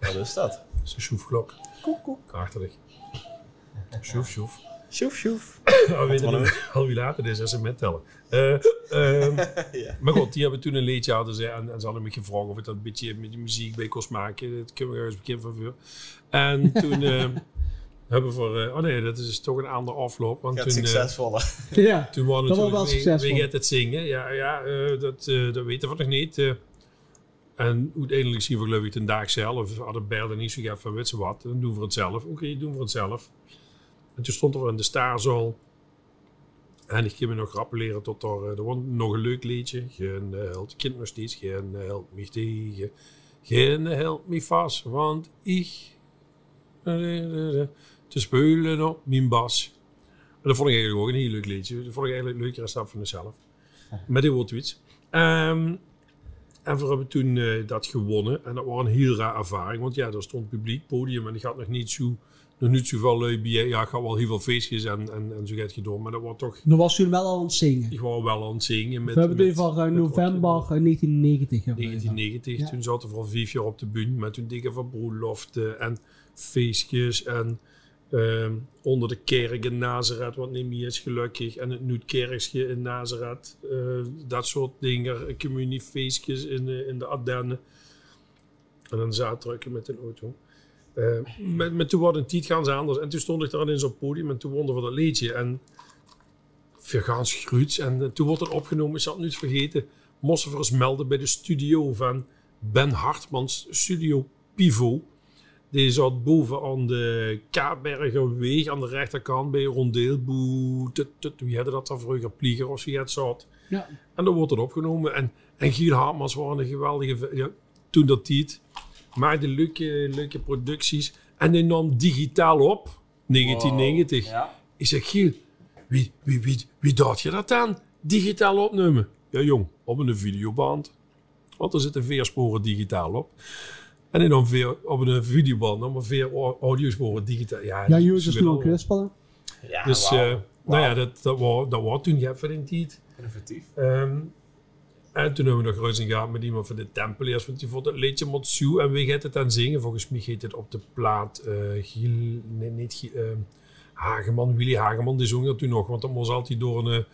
Wat is dat? Dat is een schroefklok. Koek, koek. Achterlijk. Schoef, schoef. Sjoef, sjoef. Nou, we weten niet al wie later is als ze mettellen. Eh, ehm, Ja. Maar goed, die hebben toen een liedje hadden ze, en, en ze hadden me gevraagd of ik dat een beetje met die muziek bij kon maken. Dat kunnen we eens bekend van voor. En toen eh, hebben we voor... eh, oh nee, dat is toch een andere afloop. Want toen, succesvoller. Ja, toen waren Dat was natuurlijk wel succesvol. Wie gaat het zingen? Ja, ja eh, dat, eh, dat weten we nog niet. eh. en uiteindelijk zien we geloof ik de dag zelf. We hadden Bert niet zo gehad van weet ze wat. Dan doen we het zelf. Oké, doen we het zelf. En toen stond er in de staarzaal. En ik kan me nog rappeleren tot er, eh, er was nog een leuk liedje. Geen eh, helpt kind nog steeds. Geen eh, helpt me tegen. Geen helpt me vast. Want ik te spelen op mijn bas. En dat vond ik eigenlijk ook een heel leuk liedje. Dat vond ik eigenlijk leuker dan dat van mezelf. Met die woordtweets. Ehm en we hebben toen dat gewonnen. En dat was een heel raar ervaring. Want ja, er stond publiek podium en ik had nog niet zo... Nog niet zoveel bij. Ja, ik had wel heel veel feestjes en, en, en zo gaat het door. Maar dat was toch... dan was toen wel al aan het zingen. Ik was wel aan het zingen. Met, We hebben het met- over eh, met november eh, 1990. hebben we het over. 1990. Ja. Toen zaten we al vijf jaar op de bühne. Met toen dingen van broeloften en feestjes. En ehm, onder de kerk in Nazareth, wat niet meer is gelukkig. En het Noetkerkje in Nazareth. eh, dat soort dingen. Communiefeestjes in, de- in de Ardennen. En dan zaterdag met een auto. Eh, met, met toen was een tijd gaan ze anders. En toen stond ik daar in zo'n podium en toen wonnen we dat liedje. En Vergaans Gruuts. En eh, toen wordt het opgenomen, ik zal het niet vergeten. Eens melden bij de studio van Ben Hartmans, Studio Pivo. Die zat boven aan de Kaapbergerweg aan de rechterkant bij Rondeelboe. Wie hadden dat dan vroeger? Plieger of het zat. Ja. En dan wordt het opgenomen. En, en Giel Hartmans waren een geweldige... Ja, toen dat tijd. Maakte leuke, leuke producties. En die nam digitaal op. 1990. Ja. Ik zeg, Giel, wie, wie, wie, wie dacht je dat aan? Digitaal opnemen. Ja, jong, op een videoband. Want er zitten veer sporen digitaal op. En dan veer, op een videoband, dan maar veer au- audiosporen digitaal. Ja, Ja, nu geweldig. ook. Ja, Dus, eh, nou ja, dat, dat, was, dat was toen, ja, voor die tijd. Innovatief. Ehm, en toen hebben we nog ruzie gehad met iemand van de Tempeliers, want die vond het liedje Motsu en wie gaat het dan zingen? Volgens mij heet het op de plaat eh Giel, nee, niet Giel, ehm, Hageman, Willy Hageman, die zong dat toen nog, want dat moest altijd door een, eh,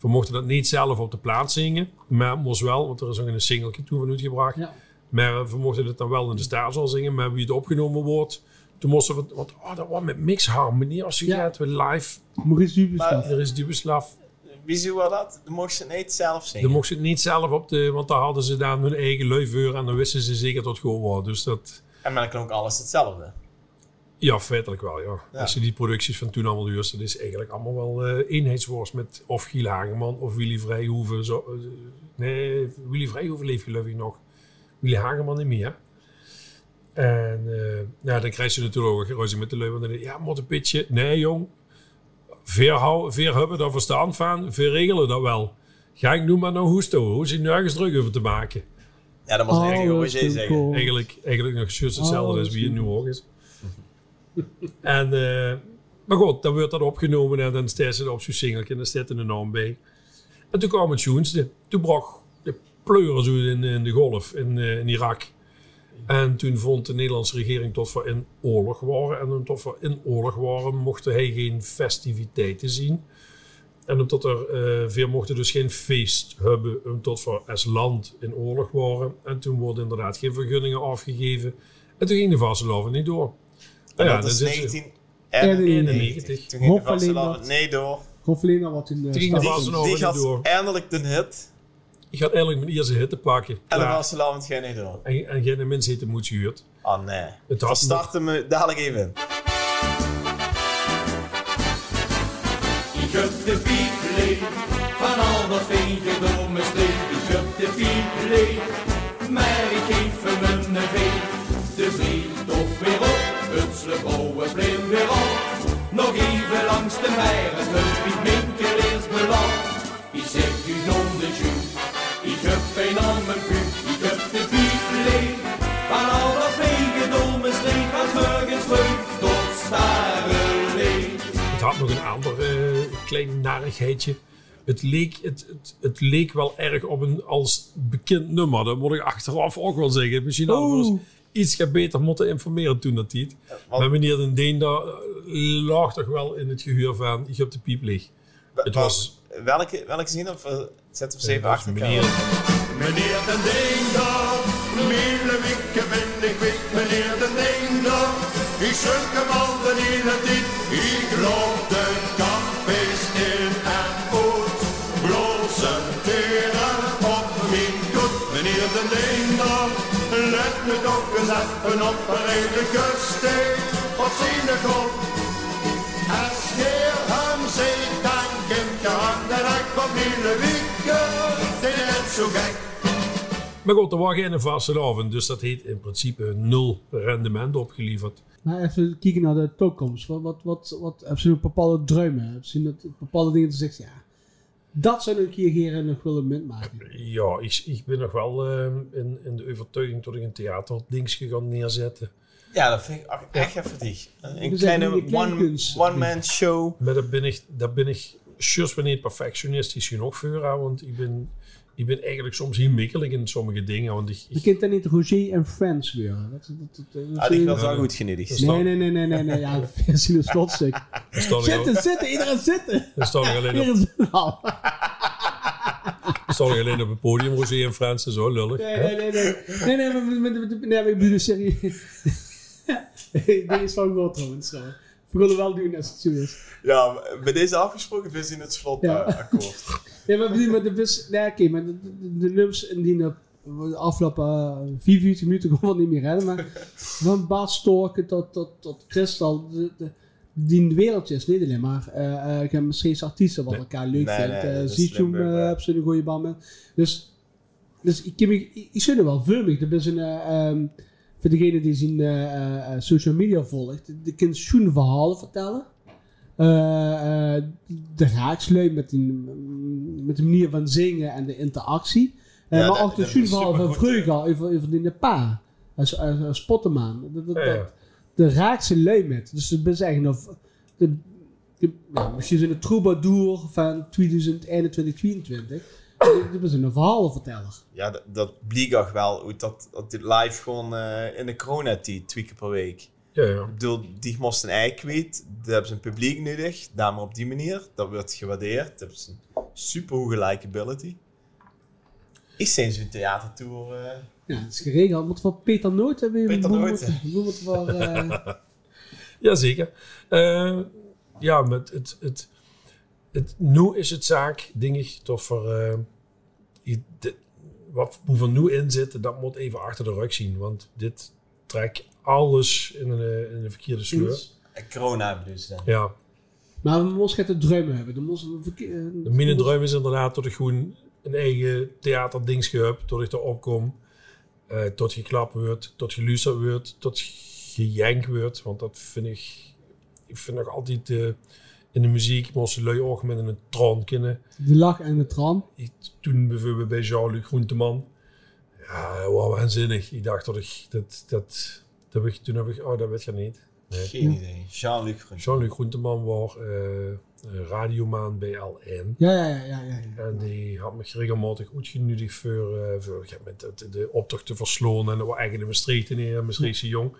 we mochten dat niet zelf op de plaat zingen, maar het moest wel, want er is ook een singeltje toen van uitgebracht, Ja. maar eh, we mochten het dan wel in de staatsal zingen, maar wie het opgenomen wordt, toen moesten we, want oh, dat was met mixharmonie, als je Ja. gaat, we live, Maurice Dubeslav. er is Dubeslav, Wie zou wel dat? Dan mocht ze het niet zelf zingen. dan mocht ze het niet zelf op de, want daar hadden ze dan hun eigen luifeur en dan wisten ze zeker dat het gewoon was. Dus dat, En dan klonk alles hetzelfde. ja, feitelijk wel, ja. Ja. Als je die producties van toen allemaal huurt, dat is eigenlijk allemaal wel eh eenheidsworst met of Giel Hageman of Willy Vrijhoeven. Zo, eh, nee, Willy Vrijhoeven leeft geloof ik nog. Willy Hageman niet meer. En eh, ja, dan krijg je natuurlijk ook een met de. Want dan denk je, ja, moet een pitje. Nee, jong. Veer, hou, veer hebben daar verstand van, veer regelen dat wel. Ga ik nu maar naar Hoesto, hoe is hij nergens druk over te maken. Ja, dat was Oh, eigenlijk zeggen. cool. Eigenlijk, eigenlijk nog juist hetzelfde Oh, als wie in zie. New York is. en, eh, maar goed, dan werd dat opgenomen en dan staat ze op zo'n singeltje en dan staat er een naam bij. En toen kwam het schoenste. Toen brak de pleuren zo in, in de golf in, eh, in Irak. En toen vond de Nederlandse regering tot we in oorlog waren. En omdat we in oorlog waren, mochten hij geen festiviteiten zien. En omdat er eh veel mochten dus geen feest hebben, omdat we als land in oorlog waren. En toen worden inderdaad geen vergunningen afgegeven. En toen ging de Vastelavond niet door. En Nou dat is dan zit ze- 1991. Toen ging de Hof nee door. Wat in de Toen ging de stad- vaste- Die, nog die niet door. eindelijk de hit. Ik ga eigenlijk mijn eerste hitte pakken. En de Klaar. vastelavond gaat niet door. En, en geen mens heeft de moed gehuurd. Oh nee. Het We had starten me dadelijk even in. Ik heb de piep leeg van al dat veengedomme steek. Ik heb de piep leeg, maar ik geef hem een veeg. De zee toch weer op, het slebouwen plein weer op. Nog even langs de meiren, het Piet Minker is beland. Ik zeg u non de ik heb een mijn pu. Ik heb de piep leeg van al dat veengedomme steek. Van morgens vroeg tot stare leeg. Het had nog een ander eh, klein narigheidje. Het leek, het, het, het leek wel erg op een als bekend nummer. Dat moet ik achteraf ook wel zeggen. Misschien hadden we ons iets beter moeten informeren toen dat niet. want- Maar meneer Den Deen, daar eh, lag toch wel in het gehuur van ik heb de piep leeg. Het was... Welke, welke zin of zetten we ze even achter meneer, elkaar? Meneer de Deender, Miele Wikke ben ik weet, meneer de Deender. Ik zunk hem al de hele tijd, ik loop de cafés in en uit. Blozen teren op mijn goed, meneer de Deender. Let me toch eens even op een redelijke steek, op zijn kop. Als heer hem zegt, dan komt je hand en ik van Miele Wikke, dit is net zo gek. Maar goed, er was geen vaste avond. Dus dat heet in principe nul rendement opgeleverd. Maar even kijken naar de toekomst. Wat, wat, wat, wat hebben ze nog bepaalde dromen? Hebben ze nog bepaalde dingen te zeggen? Ja, dat zou ik hier nog willen maken. Ja, ik, ik ben nog wel eh, in, in de overtuiging dat ik een theaterdingsje ga neerzetten. Ja, dat vind ik echt even die. Een kleine one- one-man show. Maar daar ben ik, daar ben ik juist wanneer perfectionistisch genoeg voor. hè, Want ik ben, ik ben eigenlijk soms heel mikkelig in sommige dingen. Want ik, Je ik, kent dan niet Roger en Friends weer. Dat, dat, dat, dat- Ah, die was wel goed. Dat Nee, nee, nee, nee, nee, nee. Ja, versie een slotstuk. Zitten, zitten, iedereen zitten. daar sta ik alleen op, ik alleen op het podium, Roger en Frans, zo lullig. Nee, nee, nee, nee. Nee, nee, maar, maar, maar, nee, maar ik bedoel serieus. Dit is van God trouwens. zo. We willen wel doen als het zo is. Ja, bij deze afgesproken we in het slot Ja. eh, akkoord. Ja, maar maar de bus... Nee, oké, maar de, de, de nummers de afgelopen uh, 44 minuten kon wel niet meer redden, maar van Bart Storken tot, tot, tot Christel, de, de, die wereldjes, niet alleen maar. eh eh, ik heb misschien artiesten wat elkaar leuk Nee, vindt. nee, Eh uh, ja. heb ze een goede band met. Dus, dus ik, ik, ik er wel vurig. Dat is een... eh, ehm, voor degene die zijn eh, eh, social media volgt, de kind schoen verhalen vertellen. Eh, eh, de raakslui met, die, met de manier van zingen en de interactie. Eh, Ja, maar ook de schoen verhaal van vroeger over, over die pa. Als, als, als spottenmaan. Dat, dat, Ja, dat, ja. de raakse lui met. Dus dat is eigenlijk nog... De, de, ja, misschien zo'n troubadour van 2021, 2022. Dat is een verhalenverteller. Ja, dat, dat wel hoe dat, dat dit live gewoon eh, in de coronatijd twee keer per week. Ja, ja. Ik bedoel, die moesten een ei kwijt. Daar hebben ze een publiek nodig. Daarom op die manier. Dat wordt gewaardeerd. Dat hebben ze een super hoge likability. Is sinds een theatertour... eh, Ja, dat is geregeld. Moet voor Peter Nooit hebben. Peter we Nooit. moeten- We moeten voor... eh, Jazeker. Eh ja, met het, het, het, nu is het zaak, denk ik, toch voor... eh, je- dit- wat er nu in zit, dat moet even achter de rug zien. Want dit trekt alles in een, eh, in een verkeerde sleur. eh, corona bedoel je dan. Ja, maar we moesten het drummen hebben. Verke- de mijn droom is inderdaad dat ik gewoon een eigen theaterdingetje heb. Tot ik erop kom. eh, tot geklapt wordt, tot geluisterd wordt, tot gejank wordt. Want dat vind ik... Ik vind nog altijd... eh, in de muziek moesten lui ook met een tron kunnen. De lach en de tran. Ik, toen bijvoorbeeld bij Jean-Luc Groenteman. Ja, wow, waanzinnig. Ik dacht dat ik, dat, dat, dat heb ik, toen heb ik, oh, dat weet je niet. Nee. Geen idee. Jean-Luc Groen. Jean-Luc Groenteman was eh, eh, radiomaan bij LN. Ja, ja, ja, ja. ja, ja. En die had me regelmatig uitgenodigd voor, eh, voor ik heb met de, de optocht te versloon. En dat was eigenlijk in Maastricht en een Maastrichtse jong.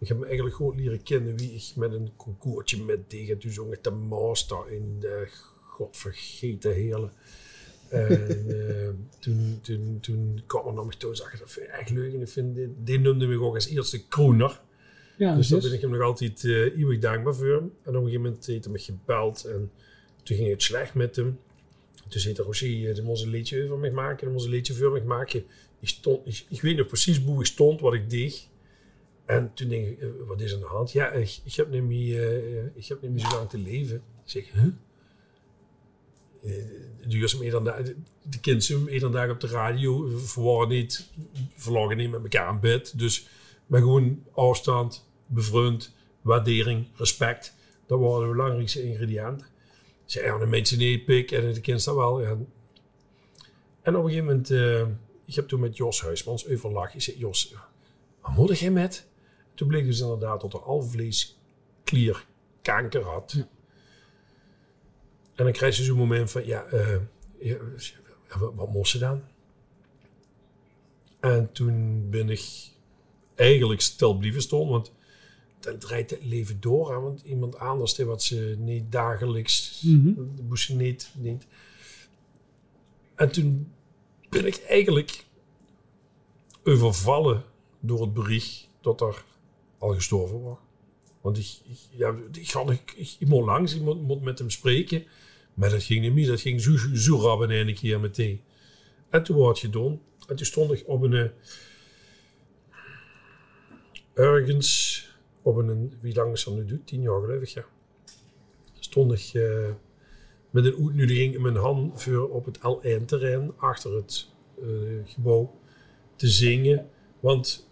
Ik heb me eigenlijk gewoon leren kennen wie ik met een concoursje met tegen. Toen zong ik de master in de godvergeten heerlen. En eh, toen, toen, toen kwam er naar me toe en zag ik dat vind ik echt leuk. En ik vind, dit, die noemde me ook als eerste kroner. Ja, Dus daar ben ik hem nog altijd eh eeuwig dankbaar voor. En op een gegeven moment heeft hij me gebeld en toen ging het slecht met hem. Toen zei hij, Rosie, de moest een liedje over me maken, de moest een liedje voor me maken. Ik, stond, ik, ik weet nog precies hoe ik stond, wat ik deed. En toen denk ik, eh, wat is aan de hand? Ja, ik, ik heb niet meer, eh, ik heb niet meer zo lang te leven. Ik zeg, huh? Eh, Duurzaam dan de, de kinderen meer dan daar op de radio. We waren niet, verlagen niet met elkaar in bed. Dus maar gewoon afstand, bevriend, waardering, respect. Dat waren de belangrijkste ingrediënten. Ik zei, ja, de mensen niet pik en de kind dat wel. Ja. En op een gegeven moment, eh, ik heb toen met Jos Huismans overlag. Ik zei, Jos, wat moet jij met? Toen bleek dus inderdaad dat er alvleesklierkanker had. Ja. En dan krijg je zo'n moment van, ja, eh, ja, wat, wat moest ze dan? En toen ben ik eigenlijk stil blijven staan, want dan draait het leven door. Hè, want iemand anders, die wat ze niet dagelijks, Mhm. moest ze niet, niet. En toen ben ik eigenlijk overvallen door het bericht dat er al gestorven was. Want ik, ik, ja, ik, ga, ik, moet langs, moet met hem spreken. Maar dat ging niet meer, dat ging zo, zo rap in één keer meteen. En toen was het gedaan. En toen stond ik op een... eh, ergens op een... Wie lang is dat nu doet? Tien jaar geloof ja. Stond ik eh, met een uitnodiging in mijn hand voor op het L1-terrein achter het eh, gebouw te zingen. Want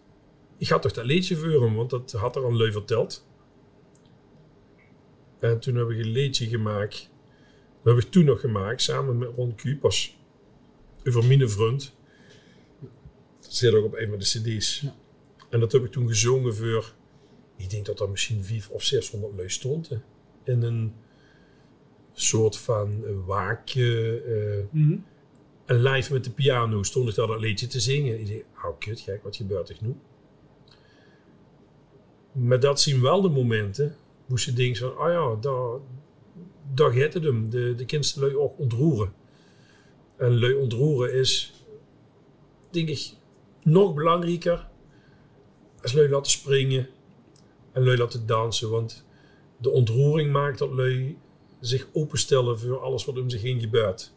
ik had toch dat liedje voor hem, want dat had er aan lui verteld. En toen heb ik een liedje gemaakt. Dat heb ik toen nog gemaakt, samen met Ron Kupers. Over mijn vriend. Dat zit ook op een van de cd's. Ja. En dat heb ik toen gezongen voor... Ik denk dat er misschien 500 of 600 lui stond. hè. In een soort van waakje. en live met de piano stond ik daar dat liedje te zingen. Ik dacht, oh kut gek, wat gebeurt er nu? Maar dat zien wel de momenten hoe ze denken van, oh ja, daar, daar gaat het hem. De, de kinderen ook ontroeren. En lui ontroeren is, denk ik, nog belangrijker als lui laten springen en lui laten dansen. Want de ontroering maakt dat lui zich openstellen voor alles wat om zich heen gebeurt.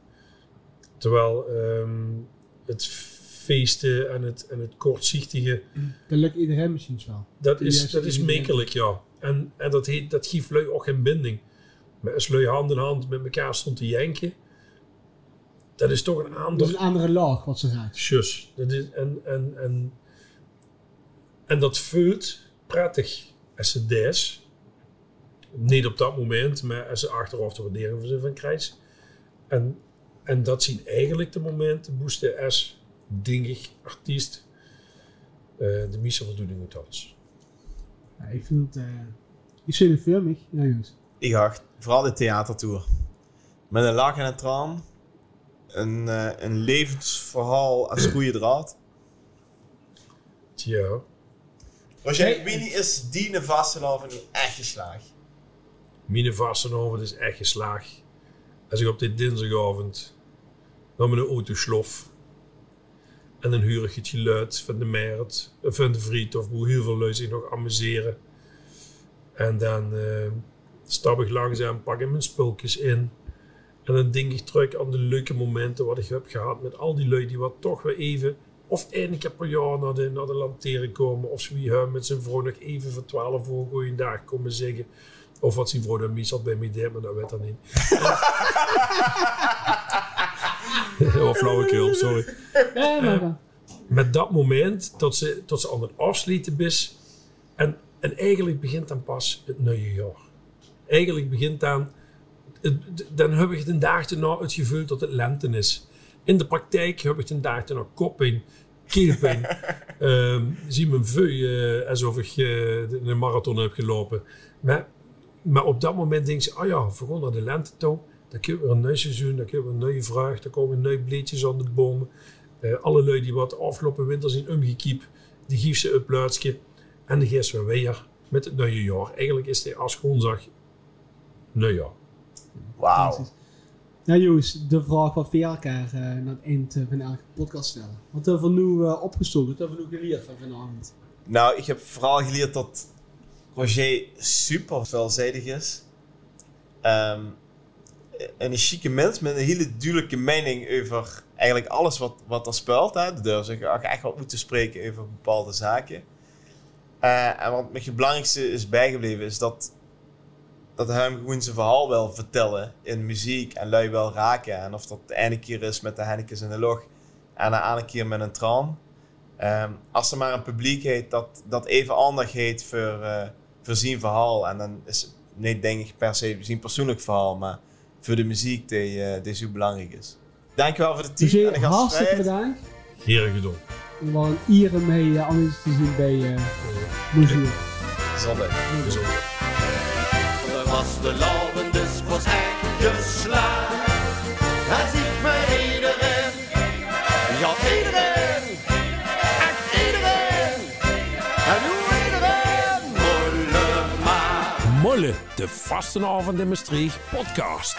Terwijl ehm, het feesten en het, en het kortzichtige, Dat lukt iedereen misschien wel. dat is, dat is mekelijk, ja. En, en dat, heet, dat geeft lui ook geen binding. Maar als lui hand in hand met elkaar stond te janken, dat is toch een Dat is een andere laag wat ze raakt. Tjus. Dat is, en, en, en, en dat voelt prettig als ze des. Niet op dat moment, maar als ze achteraf de waardering van ze van krijgt. En, en dat zien eigenlijk de momenten boesten als, denk ik, artiest eh, de meeste voldoening alles. Ja, ik vind het... eh ik zie het filmig. Ja, jongens. Ik dacht, vooral de theatertour. Met een lach en een traan. Een, eh, een levensverhaal als goede draad. Tja, Roger, wie is die Vastenhoven nu echt geslaagd? Mine Vastenhoven is echt geslaagd. Als ik op dit dinsdagavond naar mijn auto slof en dan huur ik het geluid van de meert, of van de vriend of hoe heel veel lui zich nog amuseren. En dan eh, stap ik langzaam, pak ik mijn spulkjes in. En dan denk ik terug aan de leuke momenten wat ik heb gehad met al die lui die wat toch weer even, of één keer per jaar naar de, naar de lanteren komen. Of wie met zijn vrouw nog even voor 12 uur goeiedag komen zeggen. Of wat zijn vrouw dan meestal bij mij deed, maar dat weet dan niet. oh, flauwekul, sorry. Ja, maar dan. Met dat moment dat ze, dat ze aan het afsluiten is. En, en eigenlijk begint dan pas het nieuwe jaar. Eigenlijk begint dan het- dan heb ik een dag erna het gevoel dat het lente is. In de praktijk heb ik een dag erna koppijn, keelpijn. Ehm zie mijn veu eh, alsof ik eh, een marathon heb gelopen. Maar, maar op dat moment denk je, oh ja, vooral naar de lente toe. Dan kun je weer een nieuw seizoen, dan kun je weer een nieuwe vraag. Dan komen nieuwe bleetjes aan de bomen. Eh, alle lui die wat de afgelopen winter zijn omgekiept, die geeft ze een plaatsje. En dan gaan ze weer weer met het nieuwe jaar. Eigenlijk is het als grondslag nieuwjaar. Wauw. Ja, Joost, de vraag wat we elkaar eh, naar het eind van elke podcast stellen. Wat hebben we nu uh, opgestoken? Wat hebben we nu geleerd van vanavond? Nou, ik heb vooral geleerd dat Roger super veelzijdig is. Ehm, en een chique mens met een hele duidelijke mening over eigenlijk alles wat, wat er speelt. Hè. Dus ook echt wat moeten spreken over bepaalde zaken. Eh, en wat me het belangrijkste is bijgebleven is dat, dat hij hem gewoon zijn verhaal wil vertellen in muziek en lui wel raken. En of dat de ene keer is met de Hennekes in de log en de andere keer met een traan. Ehm, als er maar een publiek heeft dat, dat even aandacht heeft voor, eh, voor zijn verhaal. En dan is het niet denk ik per se zijn persoonlijk verhaal, maar voor de muziek die, eh, die zo belangrijk is. Dankjewel voor de tijd en Dus de hartstikke gastvrijheid. bedankt. Heerlijk gedaan. We waren hier mee uh, aanwezig te zien bij uh, Bonjour. Zondag. Was de lauwen, dus was echt geslaagd. De Vastenavond in Maastricht podcast.